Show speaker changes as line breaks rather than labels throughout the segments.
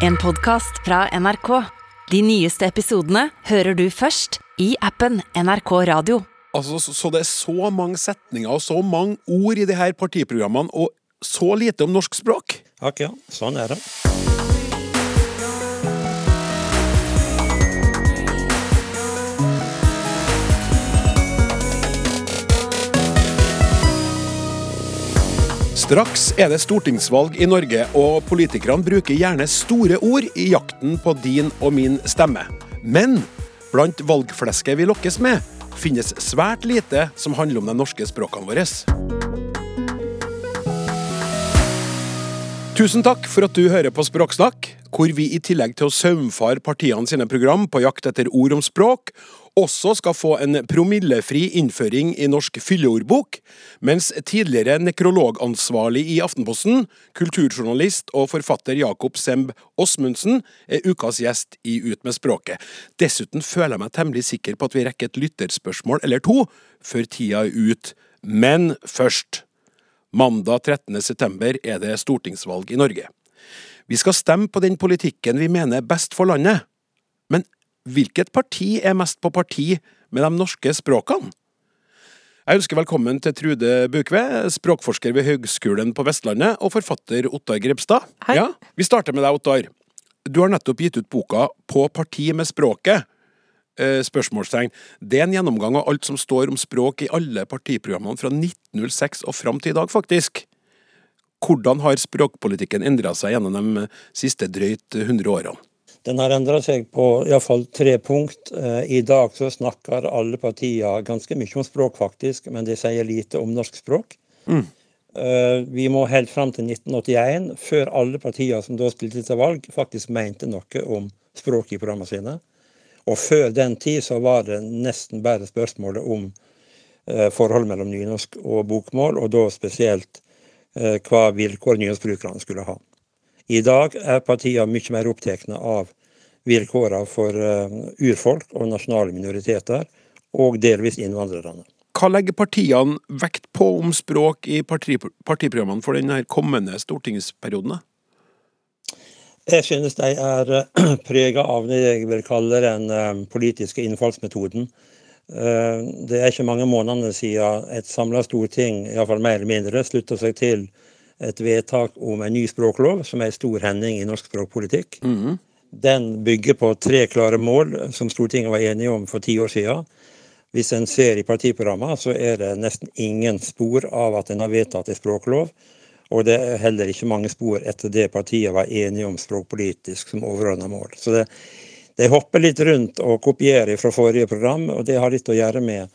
En podkast fra NRK. De nyeste episodene hører du først i appen NRK Radio.
Altså, så, så det er så mange setninger og så mange ord i de her partiprogrammene, og så lite om norsk språk.
Akkurat. ja, sånn er det.
Straks er det stortingsvalg i Norge, og politikerne bruker gjerne store ord i jakten på din og min stemme. Men blant valgflesket vi lokkes med, finnes svært lite som handler om de norske språkene våre. Tusen takk for at du hører på Språksnakk, hvor vi i tillegg til å saumfare partiene sine program på jakt etter ord om språk, også skal få en promillefri innføring i norsk fylleordbok, mens tidligere nekrologansvarlig i Aftenposten, kulturjournalist og forfatter Jakob Semb Åsmundsen er ukas gjest i Ut med språket. Dessuten føler jeg meg temmelig sikker på at vi rekker et lytterspørsmål eller to før tida er ut. Men først. Mandag 13. september er det stortingsvalg i Norge. Vi skal stemme på den politikken vi mener er best for landet. Hvilket parti er mest på parti med de norske språkene? Jeg ønsker velkommen til Trude Bukve, språkforsker ved Høgskolen på Vestlandet, og forfatter Ottar Grepstad.
Hei.
Ja, vi starter med deg, Ottar. Du har nettopp gitt ut boka På parti med språket. Eh, spørsmålstegn. Det er en gjennomgang av alt som står om språk i alle partiprogrammene fra 1906 og fram til i dag, faktisk. Hvordan har språkpolitikken endra seg gjennom de siste drøyt 100 årene?
Den har endra seg på iallfall tre punkt. Eh, I dag så snakker alle partier ganske mye om språk, faktisk, men de sier lite om norsk språk.
Mm.
Eh, Vi må helt fram til 1981, før alle partier som da stilte til valg, faktisk mente noe om språk i programmene sine. Og før den tid så var det nesten bare spørsmålet om forhold forholdet mellom nynorsk og bokmål, og da spesielt eh, hva vilkår nynorskbrukerne skulle ha. I dag er partiene mye mer opptatt av vilkårene for eh, urfolk og nasjonale minoriteter, og delvis innvandrerne.
Hva legger partiene vekt på om språk i parti, partiprogrammene for denne kommende stortingsperioden?
Jeg synes de er prega av det jeg vil kalle den eh, politiske innfallsmetoden. Eh, Det er ikke mange månedene siden et samla storting, iallfall mer eller mindre, slutta seg til et vedtak om en ny språklov, som er en stor hending i norsk språkpolitikk. Den bygger på tre klare mål som Stortinget var enige om for ti år siden. Hvis en ser i partiprogrammet, så er det nesten ingen spor av at en har vedtatt en språklov. Og det er heller ikke mange spor etter det partiet var enige om språkpolitisk som overordna mål. Så det, de hopper litt rundt og kopierer fra forrige program, og det har litt å gjøre med,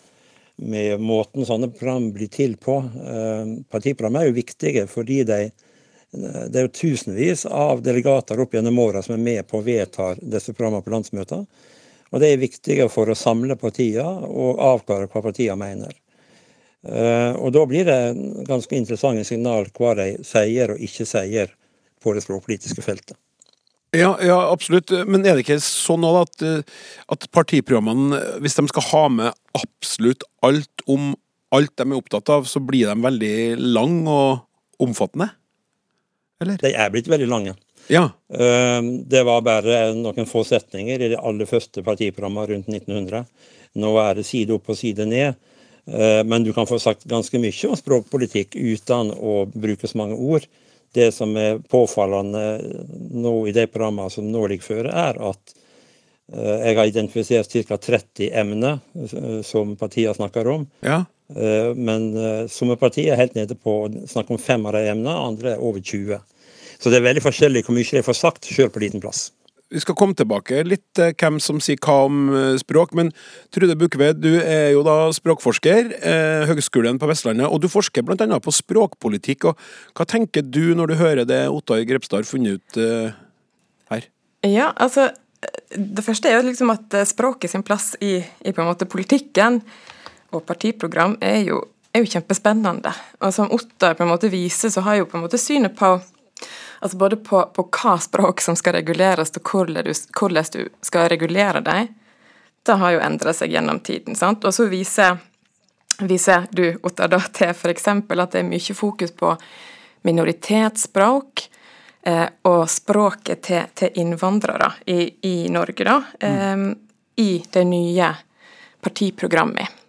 med måten sånne program blir til på. Eh, Partiprogram er jo viktige fordi de det er jo tusenvis av delegater opp gjennom åra som er med på å vedta disse programmene på landsmøtene. Og det er viktige for å samle partiene og avklare hva partiene mener. Eh, Og da blir det ganske interessante signal hva de sier og ikke sier på det språkpolitiske feltet.
Ja, ja, absolutt. Men er det ikke sånn at, eh, at partiprogrammene, hvis de skal ha med absolutt alt om alt de er opptatt av, så blir de veldig lang og omfattende? Eller?
De er blitt veldig lange.
Ja.
Eh, Det var bare noen få setninger i de aller første partiprogrammene rundt 1900. Nå er det side opp og side ned. Eh, Men du kan få sagt ganske mye om språkpolitikk uten å bruke så mange ord. Det som er påfallende nå i de programmene som nå ligger føre, er at eh, jeg har identifisert ca. 30 emner eh, som partiene snakker om.
ja.
Eh, Men eh, somme partier er helt nede på å snakke om fem av de emnene, andre er over 20. Så det er veldig forskjellig hvor mye de får sagt, sjøl på liten plass.
Vi skal komme tilbake litt til hvem som sier hva om eh, språk, men Trude Bukkeved, du er jo da språkforsker, eh, Høgskolen på Vestlandet, og du forsker annet på språkpolitikk. og Hva tenker du når du hører det Ottar Grepstad har funnet ut eh, her?
Ja, altså Det første er jo liksom at eh, språket sin plass i, i på en måte politikken og partiprogram er jo, er jo kjempespennende. Og som Ottar på en måte viser, så har jo på en måte synet på altså både på, på hva språk som skal reguleres, og hvordan du, hvordan du skal regulere dem, det har jo endra seg gjennom tiden. sant? Og så viser, viser du, Ottar, da til f.eks. at det er mye fokus på minoritetsspråk. eh, og språket til, til innvandrere i, i, Norge, da, eh, i det nye partiprogrammet.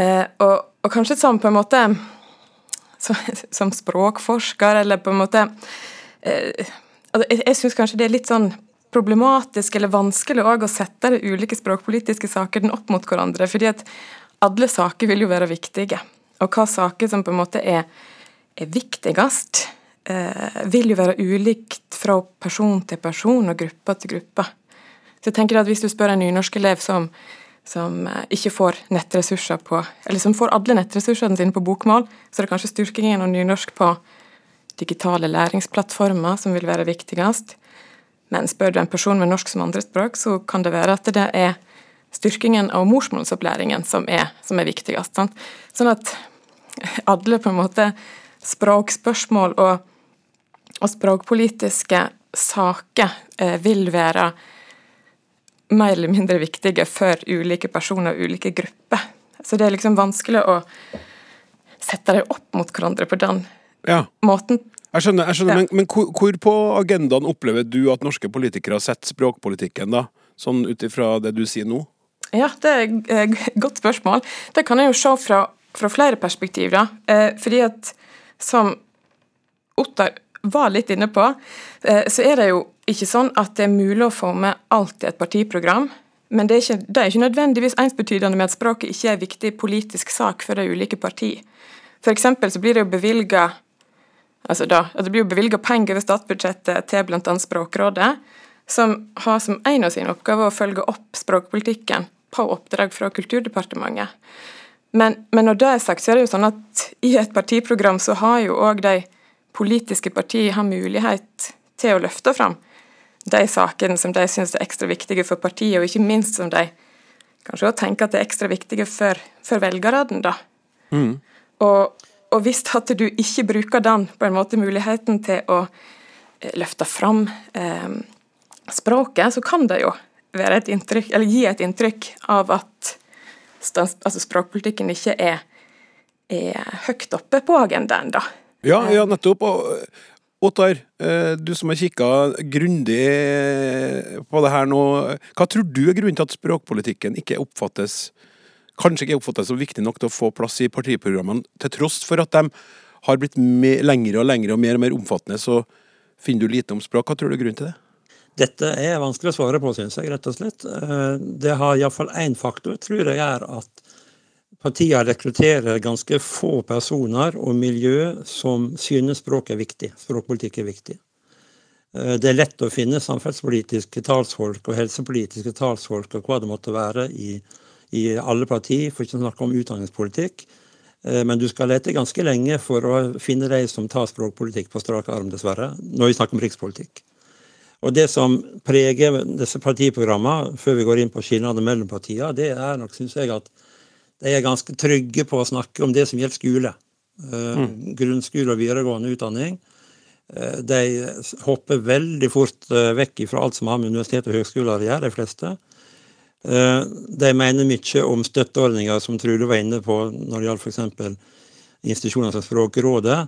Eh, og, og, kanskje sånn på en måte som, som språkforsker, eller på en måte Jeg, jeg syns kanskje det er litt sånn problematisk eller vanskelig å sette de ulike språkpolitiske sakene opp mot hverandre. fordi at alle saker vil jo være viktige. Og hva saker som på en måte er, er viktigst, eh, vil jo være ulikt fra person til person og gruppe til gruppe. Så jeg tenker at Hvis du spør en nynorskelev som, som eh, ikke får nettressurser på, eller som får alle nettressursene sine på bokmål, så er det kanskje styrkingen av nynorsk på digitale læringsplattformer som vil være viktigst. Men spør du en person med norsk som andrespråk, så kan det være at det er styrkingen av morsmålsopplæringen som er, som er viktigst. Sant? Sånn at alle på en måte språkspørsmål og, og språkpolitiske saker eh, vil være mer eller mindre viktige for ulike personer og ulike grupper. Så det er liksom vanskelig å sette dem opp mot hverandre på den ja. måten.
Jeg skjønner, jeg skjønner ja. men, men hvor, hvor, på agendaen opplever du at norske politikere setter språkpolitikken, da? Sånn ut ifra det du sier nå?
Ja, det er et godt spørsmål. Det kan jeg jo se fra, fra flere perspektiv, da. Eh, fordi at som Ottar var litt inne på, eh, så er det jo ikke sånn at det er mulig å få med alt i et partiprogram. Men det er ikke, det er ikke nødvendigvis ensbetydende med at språket ikke er en viktig politisk sak for de ulike partiene. Eksempel så blir det jo bevilga altså da, at det blir jo bevilga penger over statsbudsjettet til bl.a. Språkrådet, som har som en av sine oppgaver å følge opp språkpolitikken på oppdrag fra Kulturdepartementet. Men, men, når det er sagt, så er det jo sånn at i et partiprogram så har jo òg de politiske partiene mulighet til å løfte fram de sakene som de syns er ekstra viktige for partiet, og ikke minst som de kanskje også tenker at det er ekstra viktige for, for velgerne. da. Mm. Og, og hvis at du ikke bruker den på en måte muligheten til å eh, løfte fram eh, språket, så kan det jo være et inntrykk, eller gi et inntrykk av at altså språkpolitikken ikke er, er høyt oppe på agendaen, da.
Ja, ja nettopp. Og Ottar, eh, du som har kikka grundig på det her nå. Hva tror du er grunnen til at språkpolitikken ikke oppfattes kanskje ikke oppfattes som viktig nok til å få plass i partiprogrammene, til tross for at de har blitt lengre og lengre og mer og mer omfattende, så finner du lite om språk. Hva tror du er grunnen til det?
Dette er vanskelig å svare på, syns jeg, rett og slett. Eh, det har iallfall én faktor, tror jeg, er at partiene rekrutterer ganske få personer og miljø som synes språk er viktig, språkpolitikk er viktig. Eh, det er lett å finne samferdselspolitiske talsfolk og helsepolitiske talsfolk og hva det måtte være i i alle partier, for ikke å snakke om utdanningspolitikk. Eh, men du skal lete ganske lenge for å finne de som tar språkpolitikk på strak arm, dessverre, når vi snakker om rikspolitikk. Og Det som preger disse partiprogrammene, før vi går inn på skillnadene mellom partiene, det er nok, synes jeg, at de er ganske trygge på å snakke om det som gjelder skole. Eh, mm. Grunnskole og videregående utdanning. Eh, de hopper veldig fort vekk fra alt som har med universitet og høgskoler å gjøre, de fleste. Eh, de mener mye om støtteordninger, som Trude var inne på når det gjaldt f.eks. institusjoner som Språkrådet.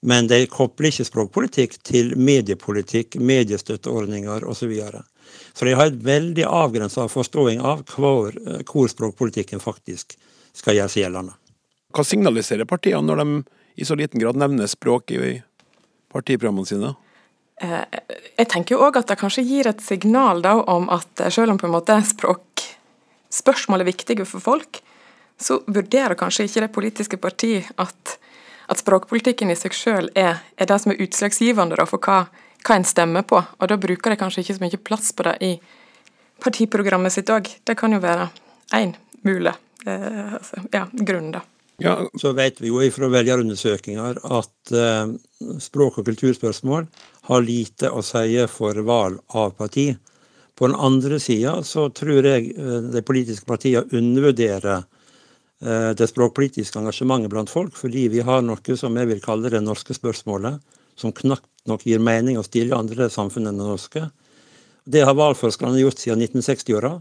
Men de kobler ikke språkpolitikk til mediepolitikk, mediestøtteordninger osv. Så, videre. så de har et veldig avgrensa forståing av hvor, eh, hvor, språkpolitikken faktisk skal gjøre seg gjeldende.
Hva signaliserer partiene når de i så liten grad nevner språk i partiprogrammene sine?
Eh, jeg tenker jo òg at det kanskje gir et signal da, om at selv om på en måte språkspørsmål er viktige for folk, så vurderer kanskje ikke det politiske parti at, at språkpolitikken i seg selv er, er, det som er utslagsgivende da, for hva, hva en stemmer på. Og da bruker de kanskje ikke så mye plass på det i partiprogrammet sitt òg. Det kan jo være én mulig eh, altså, ja, grunn, da.
Ja. Så vet vi jo fra velgerundersøkelser at eh, språk- og kulturspørsmål har lite å si for valg av parti. På den andre sida så tror jeg eh, de politiske partiene undervurderer eh, det språkpolitiske engasjementet blant folk, fordi vi har noe som jeg vil kalle det norske spørsmålet, som knapt nok gir mening å stille andre samfunn enn det norske. Det har valgforskerne gjort siden 1960-åra,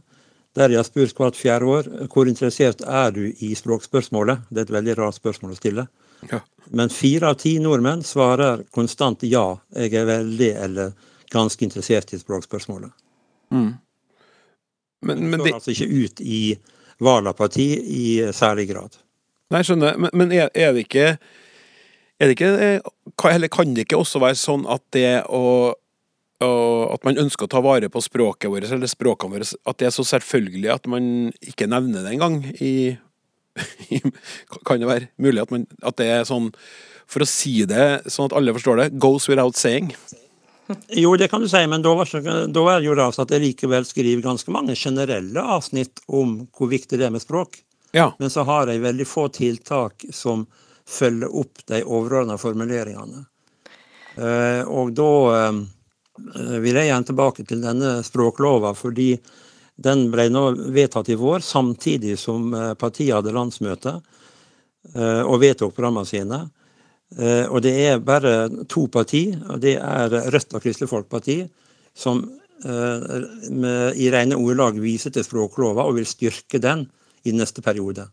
der jeg har spurt hvert fjerde år hvor interessert er du i språkspørsmålet. Det er et veldig rart spørsmål å stille.
Ja.
Men fire av ti nordmenn svarer konstant ja, jeg er veldig eller ganske interessert i språkspørsmålet.
Mm. Men, men
det står altså ikke ut i valg av parti i særlig grad.
Nei, skjønner. Men, men er, er det ikke er det ikke, eh, eller kan det ikke også være sånn at det å, å At man ønsker å ta vare på språket vårt, eller språkene våre, at det er så selvfølgelig at man ikke nevner det engang i, i Kan det være mulig at, man, at det er sånn For å si det sånn at alle forstår det, goes without saying.
Jo, det kan du si, men da, var da er jo rart at jeg likevel skriver ganske mange generelle avsnitt om hvor viktig det er med språk.
Ja.
Men så har jeg veldig få tiltak som følger opp de overordna formuleringene. Eh, og da eh, vil jeg gjerne tilbake til denne språklova, fordi den ble nå vedtatt i vår, samtidig som eh, partiet hadde landsmøte eh, og vedtok programmene sine. Eh, og det er bare to parti, og det er Rødt og Kristelig Folkeparti, som eh, med, i rene ordelag viser til språklova og vil styrke den i neste periode.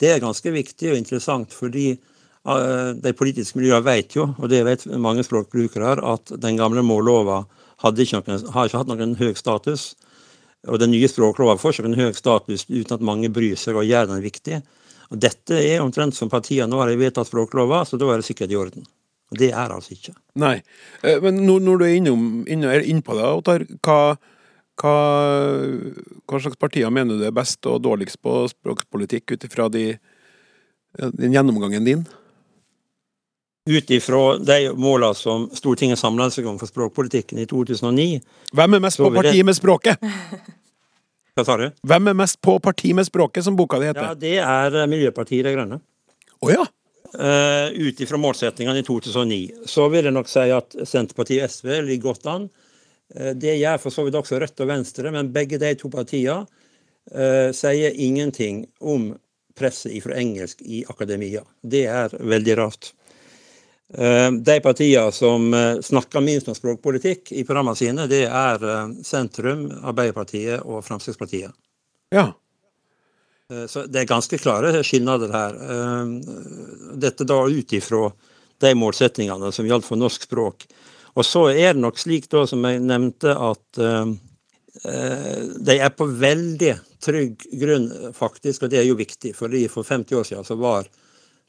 Det er ganske viktig og interessant, fordi eh, de politiske miljøene vet jo, og det vet mange språkbrukere, at den gamle mållova hadde ikke noen, har ikke hatt noen høy status. Og den nye språklova får ikke noen høy status uten at mange bryr seg og gjør den viktig. Og Dette er omtrent som partiene nå har vedtatt språklova, så da er det sikkert i orden. Og det er altså ikke.
Nei. Eh, Men når, du er innom, inne, er innpå det, Ottar, hva, hva, hva slags partier mener du er best og dårligst på språkpolitikk ut ifra de, den gjennomgangen din?
Ut ifra de måla som Stortinget samla seg om for språkpolitikken i 2009
Hvem er mest på parti med språket?
Hva sa du?
Hvem er mest på parti med språket, som boka di
Ja, det er eh, Miljøpartiet De Grønne.
Oh, ja.
Uh, Ut ifra målsettingene i 2009. Så vil jeg nok si at Senterpartiet og SV ligger godt an. Uh, det gjør for så vidt også Rødt og Venstre, men begge de to partiene uh, sier ingenting om presset fra engelsk i akademia. Det er veldig rart. Eh, De partiene som eh, snakker minst om språkpolitikk i programmene sine, det er eh, Sentrum, Arbeiderpartiet og Fremskrittspartiet.
ja.
Så det er ganske klare skilnader her. Dette da ut ifra de målsettingene som gjaldt for norsk språk. Og så er det nok slik, da, som jeg nevnte, at de er på veldig trygg grunn, faktisk, og det er jo viktig. fordi For 50 år siden så var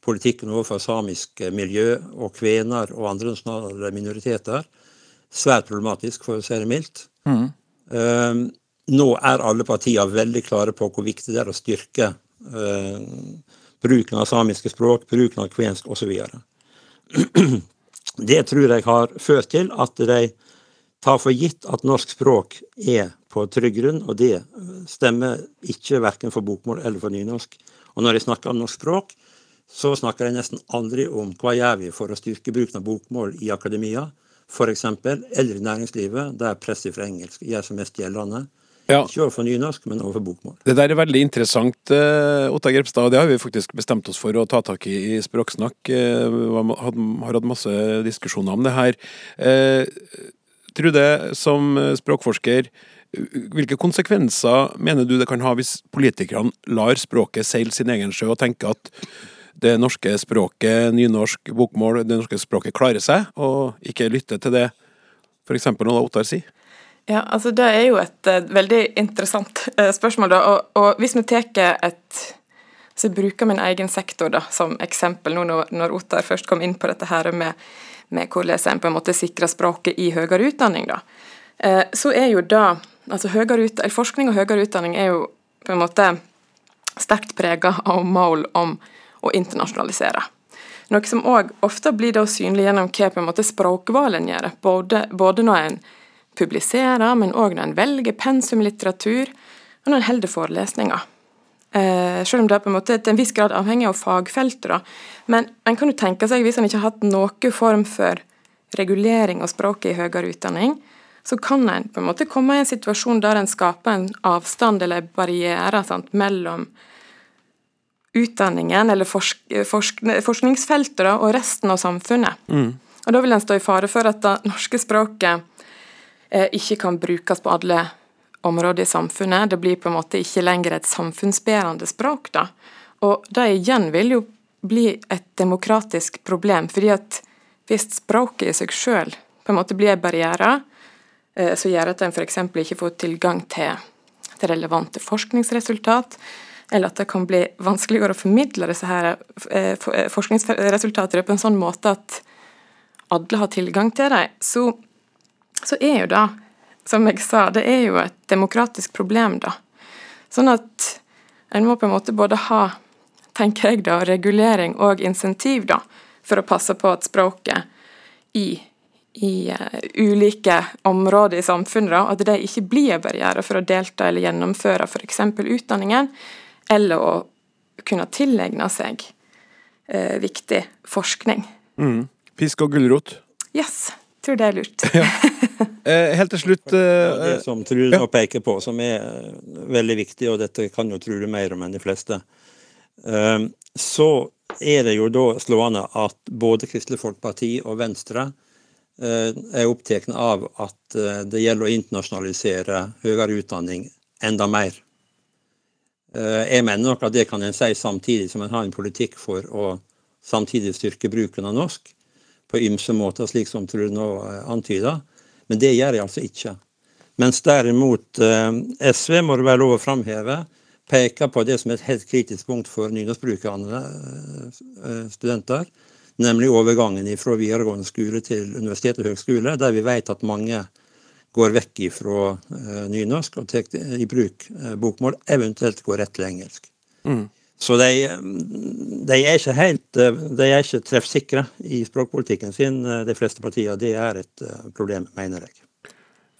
politikken overfor samisk miljø og kvener og andre nasjonale minoriteter svært problematisk, for å si det mildt. Eh, nå er alle partier veldig klare på hvor viktig det er å styrke uh, bruken av samiske språk, bruken av kvensk osv. Det tror jeg har ført til at de tar for gitt at norsk språk er på trygg grunn, og det stemmer ikke verken for bokmål eller for nynorsk. Og når jeg snakker om norsk språk, så snakker jeg nesten aldri om hva gjør vi for å styrke bruken av bokmål i akademia, f.eks., eller i næringslivet, der presset fra engelsk gjør seg mest gjeldende.
ja.
Ikke overfor nynorsk, men overfor bokmål.
Det der er veldig interessant, Otta Grepstad. og Det har vi faktisk bestemt oss for å ta tak i i Språksnakk. Eh, vi har hatt masse diskusjoner om det her. Eh, Trude, som eh, språkforsker, hvilke konsekvenser mener du det kan ha hvis politikerne lar språket seile sin egen sjø og tenker at det norske språket, nynorsk, bokmål, det norske språket klarer seg, og ikke lytter til det f.eks. noe Ottar sier?
Ja, altså Det er jo et uh, veldig interessant uh, spørsmål. da, og, og Hvis vi tar et så jeg bruker min egen sektor da, som eksempel nå når, når Ottar først kom inn på dette her med, med hvordan en på en måte sikrer språket i høyere utdanning. da, uh, Så er jo da altså ut, Forskning og høyere utdanning er jo på en måte sterkt prega av mål om å internasjonalisere. Noe som òg ofte blir da synlig gjennom hva språkvalen gjør, både, både når en publiserer, men òg når en velger pensumlitteratur, og når en holder forelesninger. Eh, selv om det er på en måte til en viss grad avhengig av fagfeltet. Men en kan jo tenke seg, hvis en ikke har hatt noen form for regulering av språket i høyere utdanning, så kan en på en måte komme i en situasjon der en skaper en avstand eller en barriere sant, mellom utdanningen eller forsk forsk forskningsfeltet da, og resten av samfunnet. Og Da vil en stå i fare for at det norske språket eh, ikke kan brukes på alle områder i samfunnet. Det blir på en måte ikke lenger et samfunnsbærende språk. da. Og det igjen vil jo bli et demokratisk problem. fordi at hvis språket i seg sjøl på en måte blir barriere, eh, så gjør at en f.eks. ikke får tilgang til, til relevante forskningsresultat, eller at det kan bli vanskeligere å formidle disse her eh, eh, forskningsresultatene på en sånn måte at alle har tilgang til dem, så, så er jo det, som jeg sa, det er jo et demokratisk problem, da. Sånn at en må på en måte både ha, tenker jeg da, regulering og insentiv, da, for å passe på at språket i, i uh, ulike områder i samfunnet, da, at det ikke blir en barriere for å delta eller gjennomføre f.eks. utdanningen, eller å kunne tilegne seg eh, viktig forskning.
Mm. Pisk og gulrot.
Yes. Tror det er lurt.
ja. eh, helt til slutt eh,
Det som Trude ja. peker på, som er veldig viktig, og dette kan jo Trude mer om enn de fleste, eh, så er det jo da slående at både Kristelig Folkeparti og Venstre eh, er opptatt av at eh, det gjelder å internasjonalisere høyere utdanning enda mer. Eh, jeg mener nok at det kan en si samtidig som en har en politikk for å samtidig styrke bruken av norsk på ymse måter, slik som Trude nå eh, antyder. Men det gjør jeg altså ikke. Mens derimot eh, SV, må det være lov å framheve, peker på det som er et helt kritisk punkt for nynorskbrukende studenter, nemlig overgangen fra videregående skole til universitet og høgskole, der vi vet at mange går vekk ifra nynorsk og tar i bruk bokmål, eventuelt går rett til engelsk. Mm. Så de, de, er ikke helt de er ikke treffsikre i språkpolitikken sin, de fleste partier. Det er et eh, problem, mener jeg.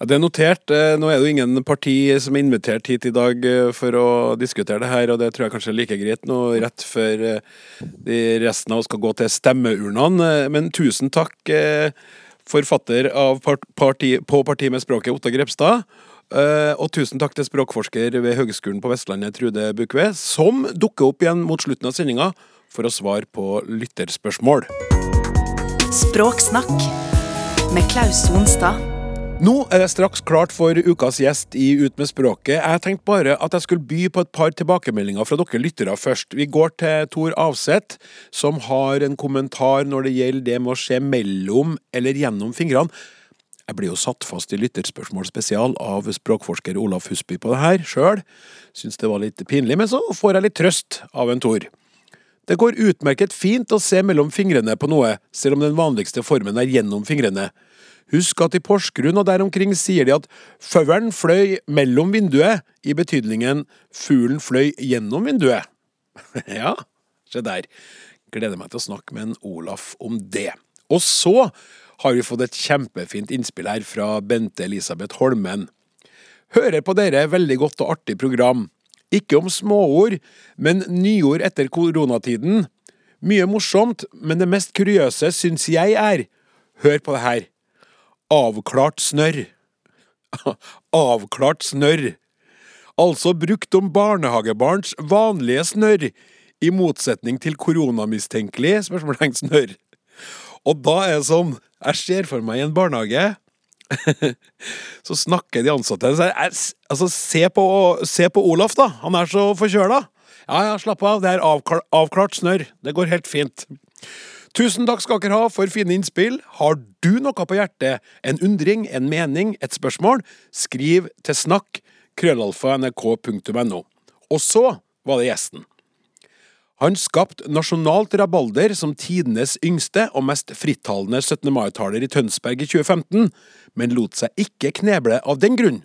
Ja, det er notert. Eh, nå er det jo ingen parti som er invitert hit i dag eh, for å diskutere det her, og det tror jeg kanskje er like greit nå rett før de resten av oss skal gå til stemmeurnene. Men tusen takk, forfatter av parti, på Parti med språket, Otta Grepstad. Uh, og tusen takk til språkforsker ved Høgskolen på Vestlandet, Trude Bukve, som dukker opp igjen mot slutten av sendinga for å svare på lytterspørsmål.
Språksnakk med Klaus Sonstad.
Nå er det straks klart for ukas gjest i Ut med språket. Jeg tenkte bare at jeg skulle by på et par tilbakemeldinger fra dere lyttere først. Vi går til Tor Avseth, som har en kommentar når det gjelder det med å se mellom eller gjennom fingrene. Jeg blir jo satt fast i lytterspørsmål spesial av språkforsker Olaf Husby på det her sjøl. Syns det var litt pinlig, men så får jeg litt trøst av en Tor. Det går utmerket fint å se mellom fingrene på noe, selv om den vanligste formen er gjennom fingrene. Husk at i Porsgrunn og der omkring sier de at fauren fløy mellom vinduet, i betydningen fuglen fløy gjennom vinduet. ja, se der. Gleder meg til å snakke med en Olaf om det. Og så har vi fått et kjempefint innspill her fra Bente Elisabeth Holmen. Hører på dere veldig godt og artig program. Ikke om småord, men nyord etter koronatiden. Mye morsomt, men det mest kuriøse syns jeg er Hør på det her. Avklart snørr. Avklart snørr. Altså brukt om barnehagebarns vanlige snørr, i motsetning til koronamistenkelig spørsmålstegn snørr. Og da er det sånn jeg ser for meg i en barnehage så snakker de ansatte altså, se på, se på, Olaf, da. Han er så forkjøla. Ja, ja, slapp av. Det er avklart, avklart snørr. Det går helt fint. Tusen takk skal dere ha for fine innspill. Har du noe på hjertet, en undring, en mening, et spørsmål, skriv til snakk krøllalfa. Og så var det gjesten. Han skapte nasjonalt rabalder som tidenes yngste og mest frittalende 17. mai-taler i Tønsberg i 2015, men lot seg ikke kneble av den grunn.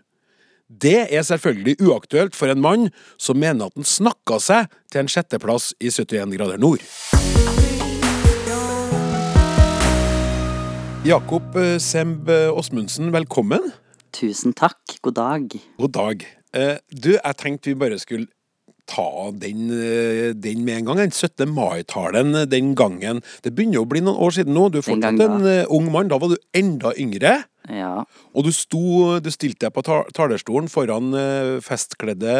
Det er selvfølgelig uaktuelt for en mann som mener at han snakka seg til en sjetteplass i 71 grader nord. Jakob eh, Semb Åsmundsen, velkommen.
Tusen takk. God dag.
God dag. Eh, du, jeg tenkte vi bare skulle ta den, eh, den, med en gang. Den 17. mai-talen den gangen. Det begynner å bli noen år siden nå. Du er fortsatt en ung mann. Da var du enda yngre.
Ja.
Og du, sto, du stilte deg på talerstolen foran festkledde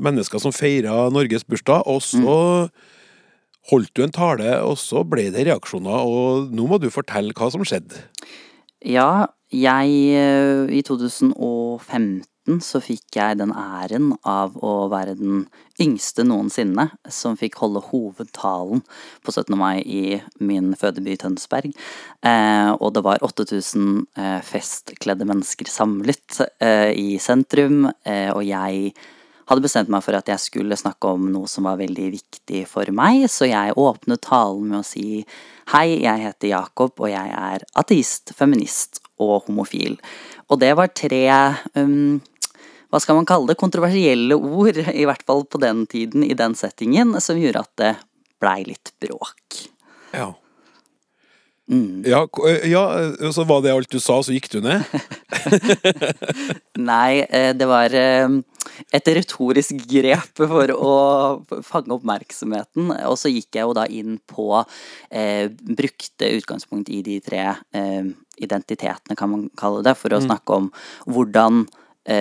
mennesker som feira Norges bursdag, og så mm. Holdt du en tale, og så ble det reaksjoner. Og nå må du fortelle hva som skjedde.
Ja, jeg eh, I 2015 så fikk jeg den æren av å være den yngste noensinne som fikk holde hovedtalen på 17. mai i min fødeby Tønsberg. Eh, og det var 8000 eh, festkledde mennesker samlet eh, i sentrum, eh, og jeg hadde bestemt meg for at jeg skulle snakke om noe som var veldig viktig for meg, så jeg åpnet talen med å si hei, jeg heter Jakob, og jeg er ateist, feminist og homofil. Og det var tre um, hva skal man kalle det, kontroversielle ord, i hvert fall på den tiden, i den settingen, som gjorde at det blei litt bråk.
Ja. Mm. Ja, ja, så var det alt du sa, så gikk du ned?
Nei, det var et retorisk grep for å fange oppmerksomheten. Og så gikk jeg jo da inn på eh, brukte utgangspunkt i de tre eh, identitetene, kan man kalle det, for å mm. snakke om hvordan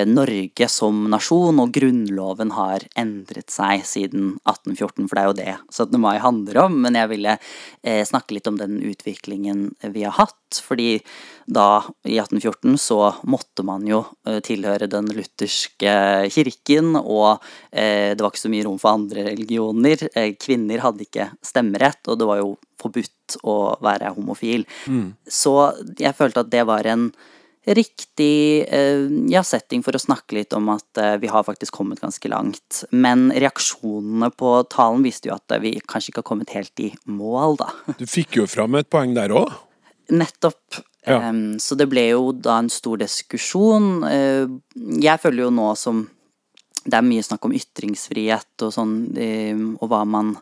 Norge som nasjon og Grunnloven har endret seg siden 1814, for det er jo det 17. mai handler om. Men jeg ville eh, snakke litt om den utviklingen vi har hatt. Fordi da, i 1814, så måtte man jo eh, tilhøre den lutherske kirken, og det var ikke så mye rom for andre religioner. Kvinner hadde ikke stemmerett, og det var jo forbudt å være homofil. Mm. Så jeg følte at det var en riktig eh, ja, setting for å snakke litt om at eh, vi har faktisk kommet ganske langt. Men reaksjonene på talen viste jo at vi kanskje ikke har kommet helt i mål, da.
Du fikk jo fram et poeng der òg.
Nettopp. Ja. Um, så det ble jo da en stor diskusjon. Uh, jeg føler jo nå som det er mye snakk om ytringsfrihet og sånn, um, og hva man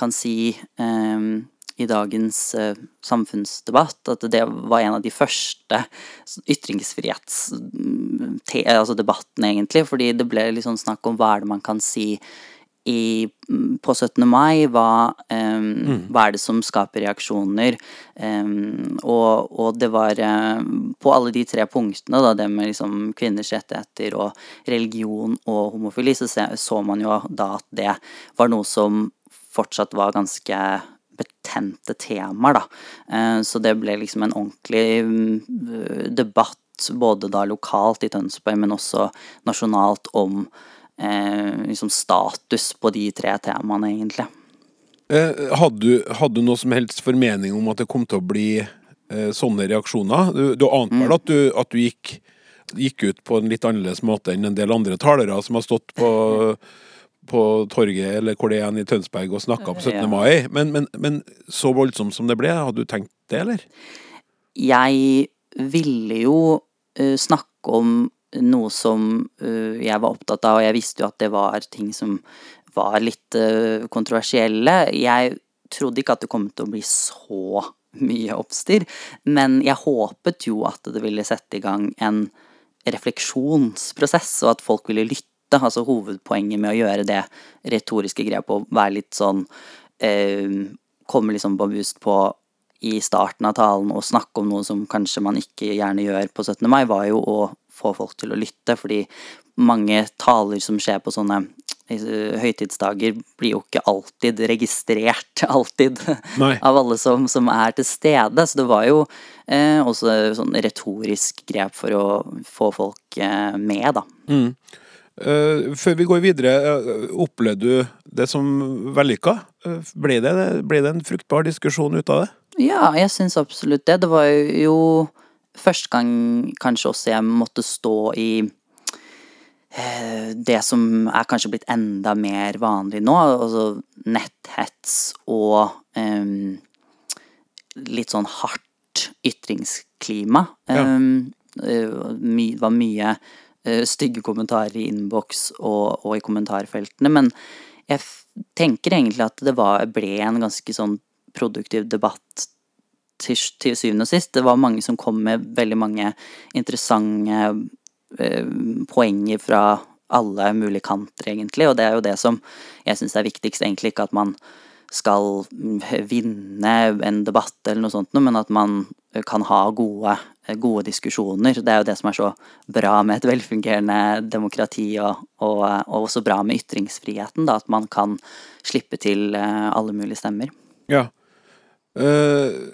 kan si um, i dagens uh, samfunnsdebatt, at det var en av de første ytringsfrihetsdebattene, altså egentlig. Fordi det ble sånn snakk om hva er det man kan si i, på 17. mai. Hva, um, mm. hva, er det som skaper reaksjoner? Um, og, og, det var uh, på alle de tre punktene, da, det med liksom kvinners rettigheter og religion og homofili, så så man jo da at det var noe som fortsatt var ganske betente temaer, da. Eh, så det ble liksom en ordentlig mm, debatt både da lokalt i Tønsberg, men også nasjonalt om eh, liksom status på de tre temaene, egentlig.
Eh, hadde, du, hadde du noe som helst formening om at det kom til å bli sånne reaksjoner? Du, du ante vel mm. at, du, at du gikk, gikk ut på en litt annerledes måte enn en del andre talere som har stått på på torget eller hvor det er i Tønsberg og snakka på 17. mai. Men, men, men, så voldsomt som det ble, hadde du tenkt det, eller?
Jeg ville jo uh, snakke om noe som uh, jeg var opptatt av, og jeg visste jo at det var ting som var litt uh, kontroversielle. Jeg trodde ikke at det kom til å bli så mye oppstyr, men jeg håpet jo at det ville sette i gang en refleksjonsprosess, og at folk ville lytte Altså hovedpoenget med å gjøre det retoriske grepet og være litt sånn eh, Komme liksom bambust på i starten av talen og snakke om noe som kanskje man ikke gjerne gjør på 17. mai, var jo å få folk til å lytte, fordi mange taler som skjer på sånne eh, høytidsdager, blir jo ikke alltid registrert, alltid, Nei. av alle som, som, er til stede. Så det var jo eh, også sånn retorisk grep for å få folk eh, med, da.
Mm. Uh, før vi går videre, uh, opplevde du det som vellykka? Uh, ble, det, ble det en fruktbar diskusjon ut av det?
Ja, jeg syns absolutt det. Det var jo første gang kanskje også jeg måtte stå i det som er kanskje blitt enda mer vanlig nå, altså netthets og um, litt sånn hardt ytringsklima. Ja. Um, det var mye stygge kommentarer i innboks og, og, i kommentarfeltene. Men jeg tenker egentlig at det var, ble en ganske sånn produktiv debatt til, til, syvende og sist. Det var mange som kom med veldig mange interessante eh, poenger fra alle mulige kanter, egentlig. Og det er jo det som jeg syns er viktigst, egentlig ikke at man skal vinne en debatt eller noe sånt, men at man kan ha gode, gode diskusjoner. Det er jo det som er så bra med et velfungerende demokrati, og, og, og også bra med ytringsfriheten, da, at man kan slippe til eh, alle mulige stemmer.
Ja. Uh, Eh,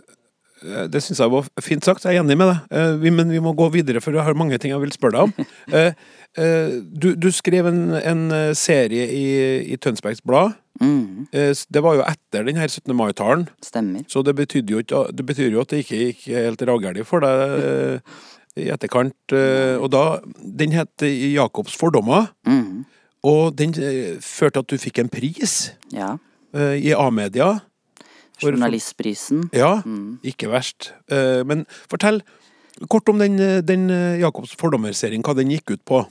Det syns jeg var fint sagt, jeg er enig med deg. Eh, Men vi må gå videre, for jeg har mange ting jeg vil spørre deg om. Eh, eh, Du, du skrev en, en eh, serie i, i Tønsbergs Blad.
Mm,
Eh, Det var jo etter den her 17. mai-talen,
stemmer.
så det, jo betyr jo at det ikke gikk helt ragelig for deg eh, i etterkant. eh, Og da Den het Jacobs fordommer,
Mm,
og den førte førte at du fikk en pris
ja.
eh, i A-media.
Journalistprisen.
Ja,
Mm.
ikke verst. Eh, Men fortell kort om den, eh, den eh, Jacobs fordommer-serien, hva den gikk ut på.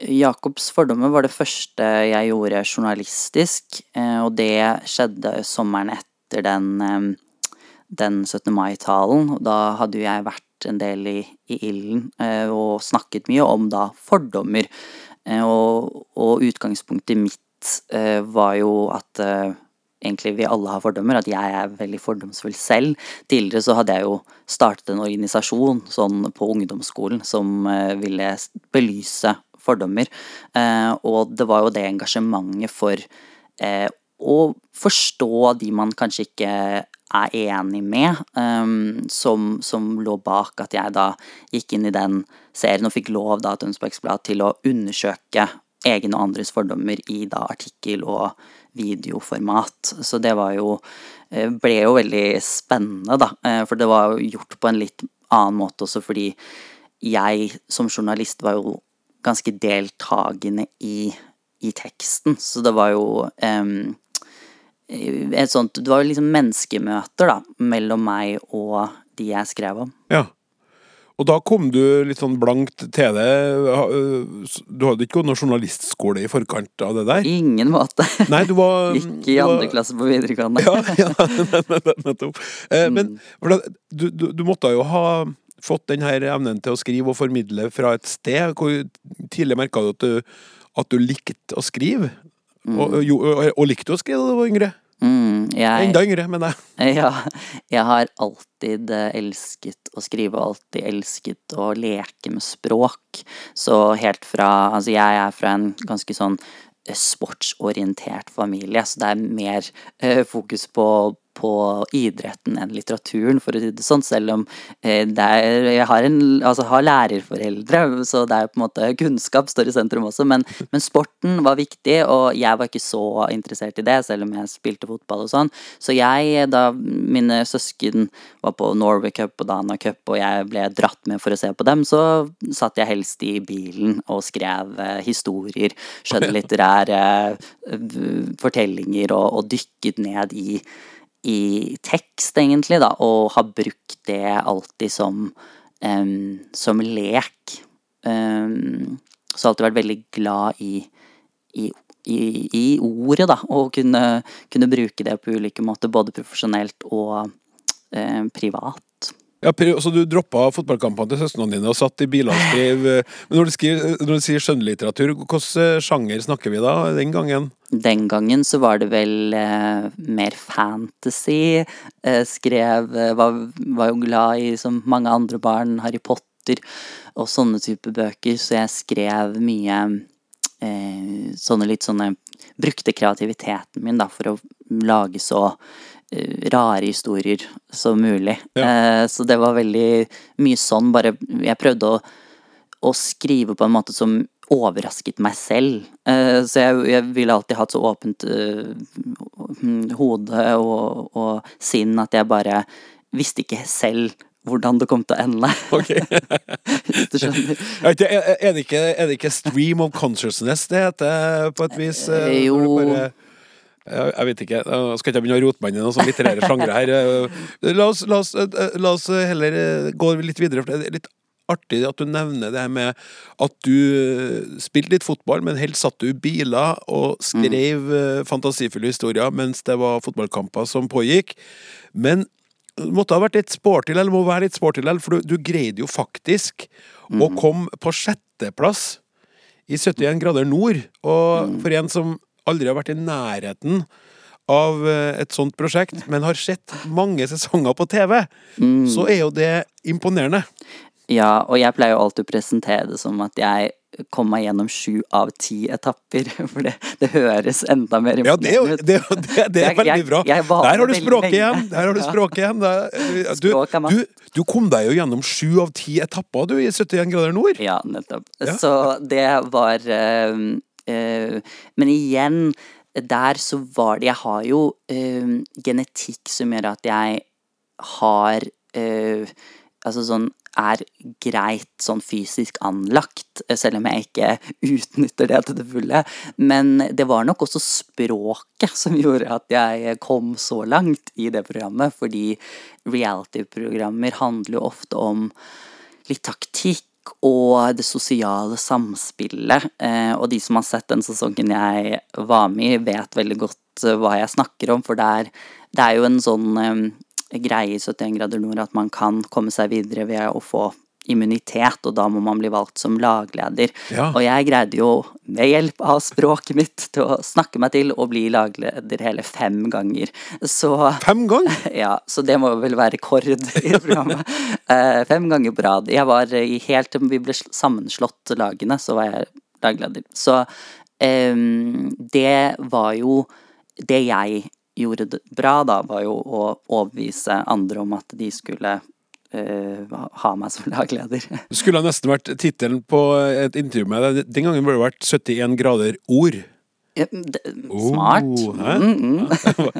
Jakobs fordommer var det første jeg gjorde journalistisk, og det skjedde sommeren etter den, den 17. mai-talen. Da hadde jo jeg vært en del i, i ilden og snakket mye om da fordommer. Og, og utgangspunktet mitt var jo at egentlig vi alle har fordommer, at jeg er veldig fordomsfull selv. Tidligere så hadde jeg jo startet en organisasjon sånn på ungdomsskolen som eh, ville belyse fordommer. Eh, og det var jo det engasjementet for eh, å forstå de man kanskje ikke er enig med, som, som lå bak at jeg da gikk inn i den serien og fikk lov da Tønsbergs Blad til å undersøke egne og andres fordommer i da artikkel- og videoformat. Så det var jo eh, ble jo veldig spennende, da. eh, For det var jo gjort på en litt annen måte også fordi jeg som journalist var jo ganske deltagende i, i teksten. Så det var jo um, et sånt Det var jo liksom menneskemøter, da, mellom meg og de jeg skrev om.
Ja. Og da kom du litt sånn blankt til det. Øh, Du hadde ikke gått noen journalistskole i forkant av det der?
Ingen måte.
Nei, du var
Gikk i
andre var-
klasse på videregående.
Ja, ja nettopp. Eh, Men for da, du, du, du måtte jo ha fått den her evnen til å skrive og formidle fra et sted. Hvor tidlig merka du at du, at du likte å skrive? Og, og, og, og likte å skrive da du var yngre?
Mm, jeg,
Enda yngre, mener jeg.
Ja, jeg har alltid eh, elsket å skrive alltid elsket å leke med språk. Så helt fra Altså, jeg er fra en ganske sånn eh, sportsorientert familie, så det er mer eh, fokus på på idretten enn litteraturen, for å si det sånn, selv om eh, er, jeg har, en, altså, har lærerforeldre, så det er på en måte kunnskap står i sentrum også, men, men sporten var viktig, og jeg var ikke så interessert i det, selv om jeg spilte fotball og sånn. Så jeg, da mine søsken var på Norway Cup og Dana Cup, og jeg ble dratt med for å se på dem, så satt jeg helst i bilen og skrev eh, historier, skjønnlitterære eh, fortellinger, og, og dykket ned i i tekst, egentlig, da, og har brukt det alltid som, um, som lek. Um, så alltid vært veldig glad i, i, i, i ordet, da, og kunne, kunne bruke det på ulike måter, både profesjonelt og eh, privat.
Ja, så du droppa fotballkampene til søstrene dine og satt i biler og skrev eh, Men når du, skriver, når du sier skjønnlitteratur, hvilken eh, sjanger snakker vi da den gangen?
Den gangen så var det vel eh, mer fantasy. Eh, skrev eh, var, var jo glad i, som mange andre barn, Harry Potter og sånne type bøker, så jeg skrev mye eh, sånne litt sånne Brukte kreativiteten min da for å lage så rare historier som mulig. Eh, så det var veldig mye sånn, bare Jeg prøvde å å skrive på en måte som overrasket meg selv. Eh, så jeg, jeg ville alltid hatt så åpent eh, hode og, og sinn at jeg bare visste ikke selv hvordan det kom til å ende. Okay. Du skjønner.
Er, det ikke, er det ikke stream of consciousness det heter på et vis? eh,
Eh, jo.
Jeg vet ikke. jeg skal ikke begynne å rote meg inn i noen sånne litterære sjangre her. Eh, La oss, la, oss, eh, la oss heller eh, gå litt videre, for det er litt artig at du nevner det her med at du eh, spilte litt fotball, men helst satt du i biler og skrev mm. fantasifulle historier mens det var fotballkamper som pågikk. Men du måtte ha vært litt sporty, eller må være litt sporty, for du, du greide jo faktisk å komme på sjetteplass i 71 grader nord. Og for en som aldri har vært i nærheten av eh, et sånt prosjekt, men har sett mange sesonger på TV, så er jo det imponerende.
Ja, og jeg pleier jo alltid å presentere det som at jeg kom meg gjennom sju av ti etapper. For det, det høres enda mer
det er,
imponerende ut.
Ja, det, er jo- det, det er veldig
jeg-
bra.
jeg
Der har du språket igjen! Der har du språket igjen. Du,
er makt.
du, du kom deg jo gjennom sju av ti etapper du i 71 grader nord.
Ja, nettopp.
Ja.
Så det var eh, eh, Men igjen, der så var det Jeg har jo eh, genetikk som gjør at jeg har eh, Altså sånn er greit sånn fysisk anlagt, eh, selv om jeg ikke utnytter det til det fulle. Men det var nok også språket som gjorde at jeg kom så langt i det programmet, fordi reality-programmer handler jo ofte om litt taktikk og det sosiale samspillet. Eh, og de som har sett den sesongen jeg var med i, vet veldig godt eh, hva jeg snakker om, for det er, det er jo en sånn eh, greie i 71 grader nord at man kan komme seg videre ved å få immunitet, og da må man bli valgt som lagleder.
Ja.
Og jeg greide jo, med hjelp av språket mitt, til å snakke meg til å bli lagleder hele fem ganger. Så
Fem ganger!
ja, så det må vel være rekord i programmet. Eh, fem ganger på rad. Jeg var i helt til vi ble sammenslått lagene, så var jeg lagleder. Så um, det var jo Det jeg gjorde bra, da, var jo å overbevise andre om at de skulle eh, ha meg som lagleder.
Det skulle nesten vært tittelen på et intervju med deg. Den gangen burde det vært 71 grader ord.
Smart.
Oh.
Mm, mm.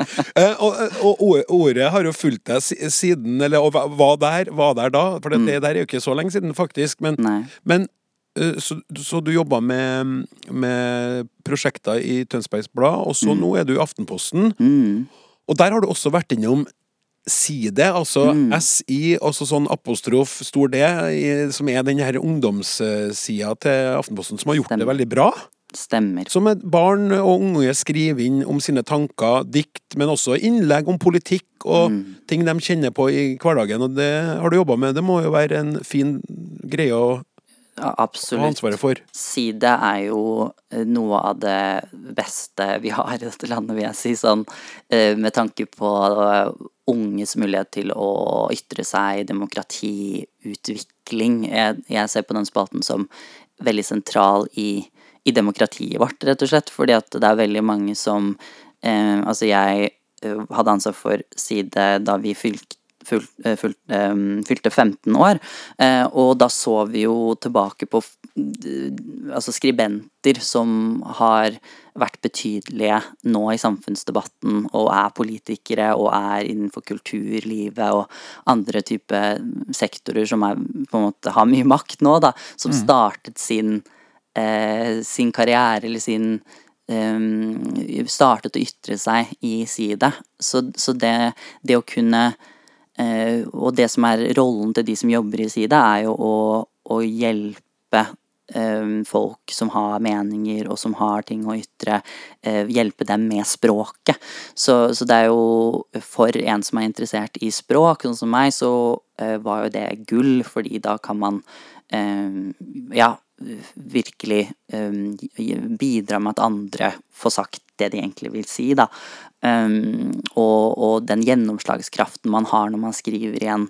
og, og, og ordet har jo fulgt deg siden, eller og var der, var der da. For det, det der er jo ikke så lenge siden, faktisk. Men, men eh, så, så du jobba med, med prosjekter i Tønsbergs Blad, og så nå er du i Aftenposten.
Mm.
Og der har du også vært innom Side, altså
Mm.
SI, altså sånn apostrof stor D, som er den her ungdomssida til Aftenposten, som har gjort det veldig bra.
Stemmer.
Som barn og unge skriver inn om sine tanker, dikt, men også innlegg om politikk og
Mm.
ting de kjenner på i hverdagen. Og det har du jobba med. Det må jo være en fin greie å
Ja, absolutt. Side er jo eh, noe av det beste vi har i dette landet, vil jeg si. Sånn eh, med tanke på unges mulighet til å ytre seg, demokratiutvikling. Jeg, jeg ser på den spalten som veldig sentral i, i demokratiet vårt, rett og slett. Fordi at det er veldig mange som eh, Altså, jeg eh, hadde ansvar for Side da vi fylte fylt, eh, fylte 15 år. Eh, og da så vi jo tilbake på altså skribenter som har vært betydelige nå i samfunnsdebatten, og er politikere og er innenfor kulturlivet og andre type sektorer som er, på en måte har mye makt nå, da, som startet sin, eh, sin karriere eller sin startet å ytre seg i side. Så, så det, det å kunne og det som er rollen til de som jobber i Sida, er jo å, å hjelpe eh, folk som har meninger og som har ting å ytre, eh, hjelpe dem med språket. Så, så det er jo for en som er interessert i språk, sånn som meg, så eh, var jo det gull, fordi da kan man eh, ja, virkelig eh, bidra med at andre får sagt det de egentlig vil si, da. Um, og, og den gjennomslagskraften man har når man skriver i en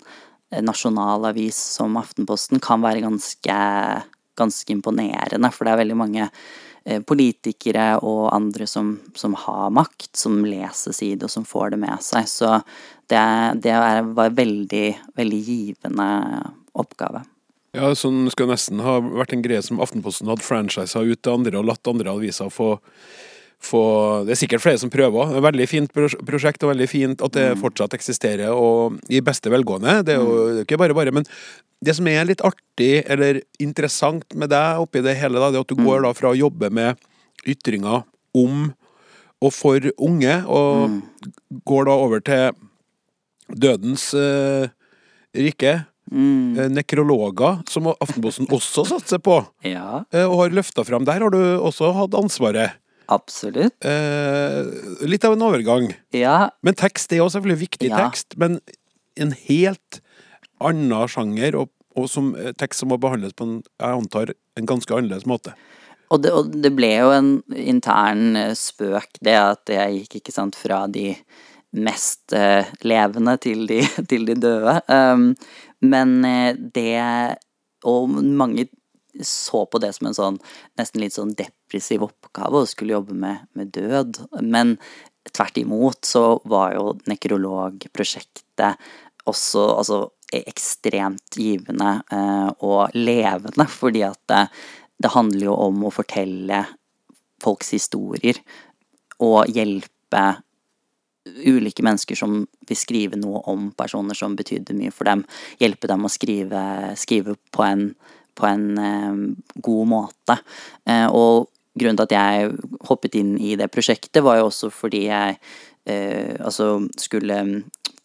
nasjonalavis nasjonal avis som Aftenposten, kan være ganske, ganske imponerende. For det er veldig mange eh, politikere og andre som, som har makt, som leser side, og som får det med seg. Så det, det var en veldig, veldig givende oppgave.
Ja, sånn skulle nesten ha vært en greie som Aftenposten hadde franchisa ut til andre og latt andre aviser få få, det er sikkert flere som prøver. Det er Veldig fint prosjekt, og veldig fint at det fortsatt eksisterer, og i beste velgående. Det er jo ikke bare bare. Men det som er litt artig, eller interessant med deg oppi det hele, da, det er at du går da fra å jobbe med ytringer om og for unge, og går da over til dødens uh, rike. Mm. Nekrologer, som Aftenposten også satser på,
Ja,
eh, og har løfta fram. Der har du også hatt ansvaret.
Absolutt.
Eh, litt av en overgang.
Ja,
Men tekst er jo selvfølgelig viktig
Ja.
tekst, men en helt annen sjanger, og, og som eh, tekst som må behandles på en, jeg antar, en ganske annerledes måte.
Og det, og det ble jo en intern eh, spøk, det at jeg gikk ikke sant fra de mest eh, levende til de, til de døde. Um, men eh, det Og mange så på det som en sånn nesten litt sånn depressiv oppgave og skulle jobbe med, med død. Men tvert imot så var jo nekrologprosjektet også altså, ekstremt givende eh, og levende, fordi at det, det handler jo om å fortelle folks historier og hjelpe ulike mennesker som vil skrive noe om personer som betydde mye for dem. Hjelpe dem å skrive, skrive på en, på en eh, god måte. Eh, og grunnen til at jeg hoppet inn i det prosjektet, var jo også fordi jeg eh, altså skulle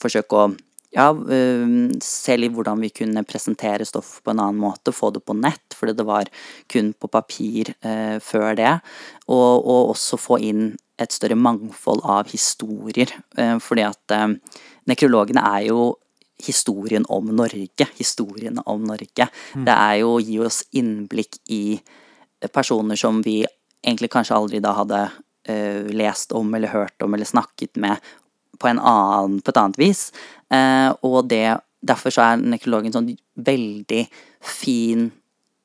forsøke å ja, eh, se litt hvordan vi kunne presentere stoff på en annen måte, få det på nett, fordi det var kun på papir eh, før det. Og, og, også få inn et større mangfold av historier. Eh, fordi at eh, nekrologene er jo historien om Norge. Historien om Norge. Mm. Det er jo å gi oss innblikk i personer som vi egentlig kanskje aldri da hadde uh, lest om eller hørt om eller snakket med på, annen, på et annet vis. Uh, og det, derfor så er nekrologen sånn veldig fin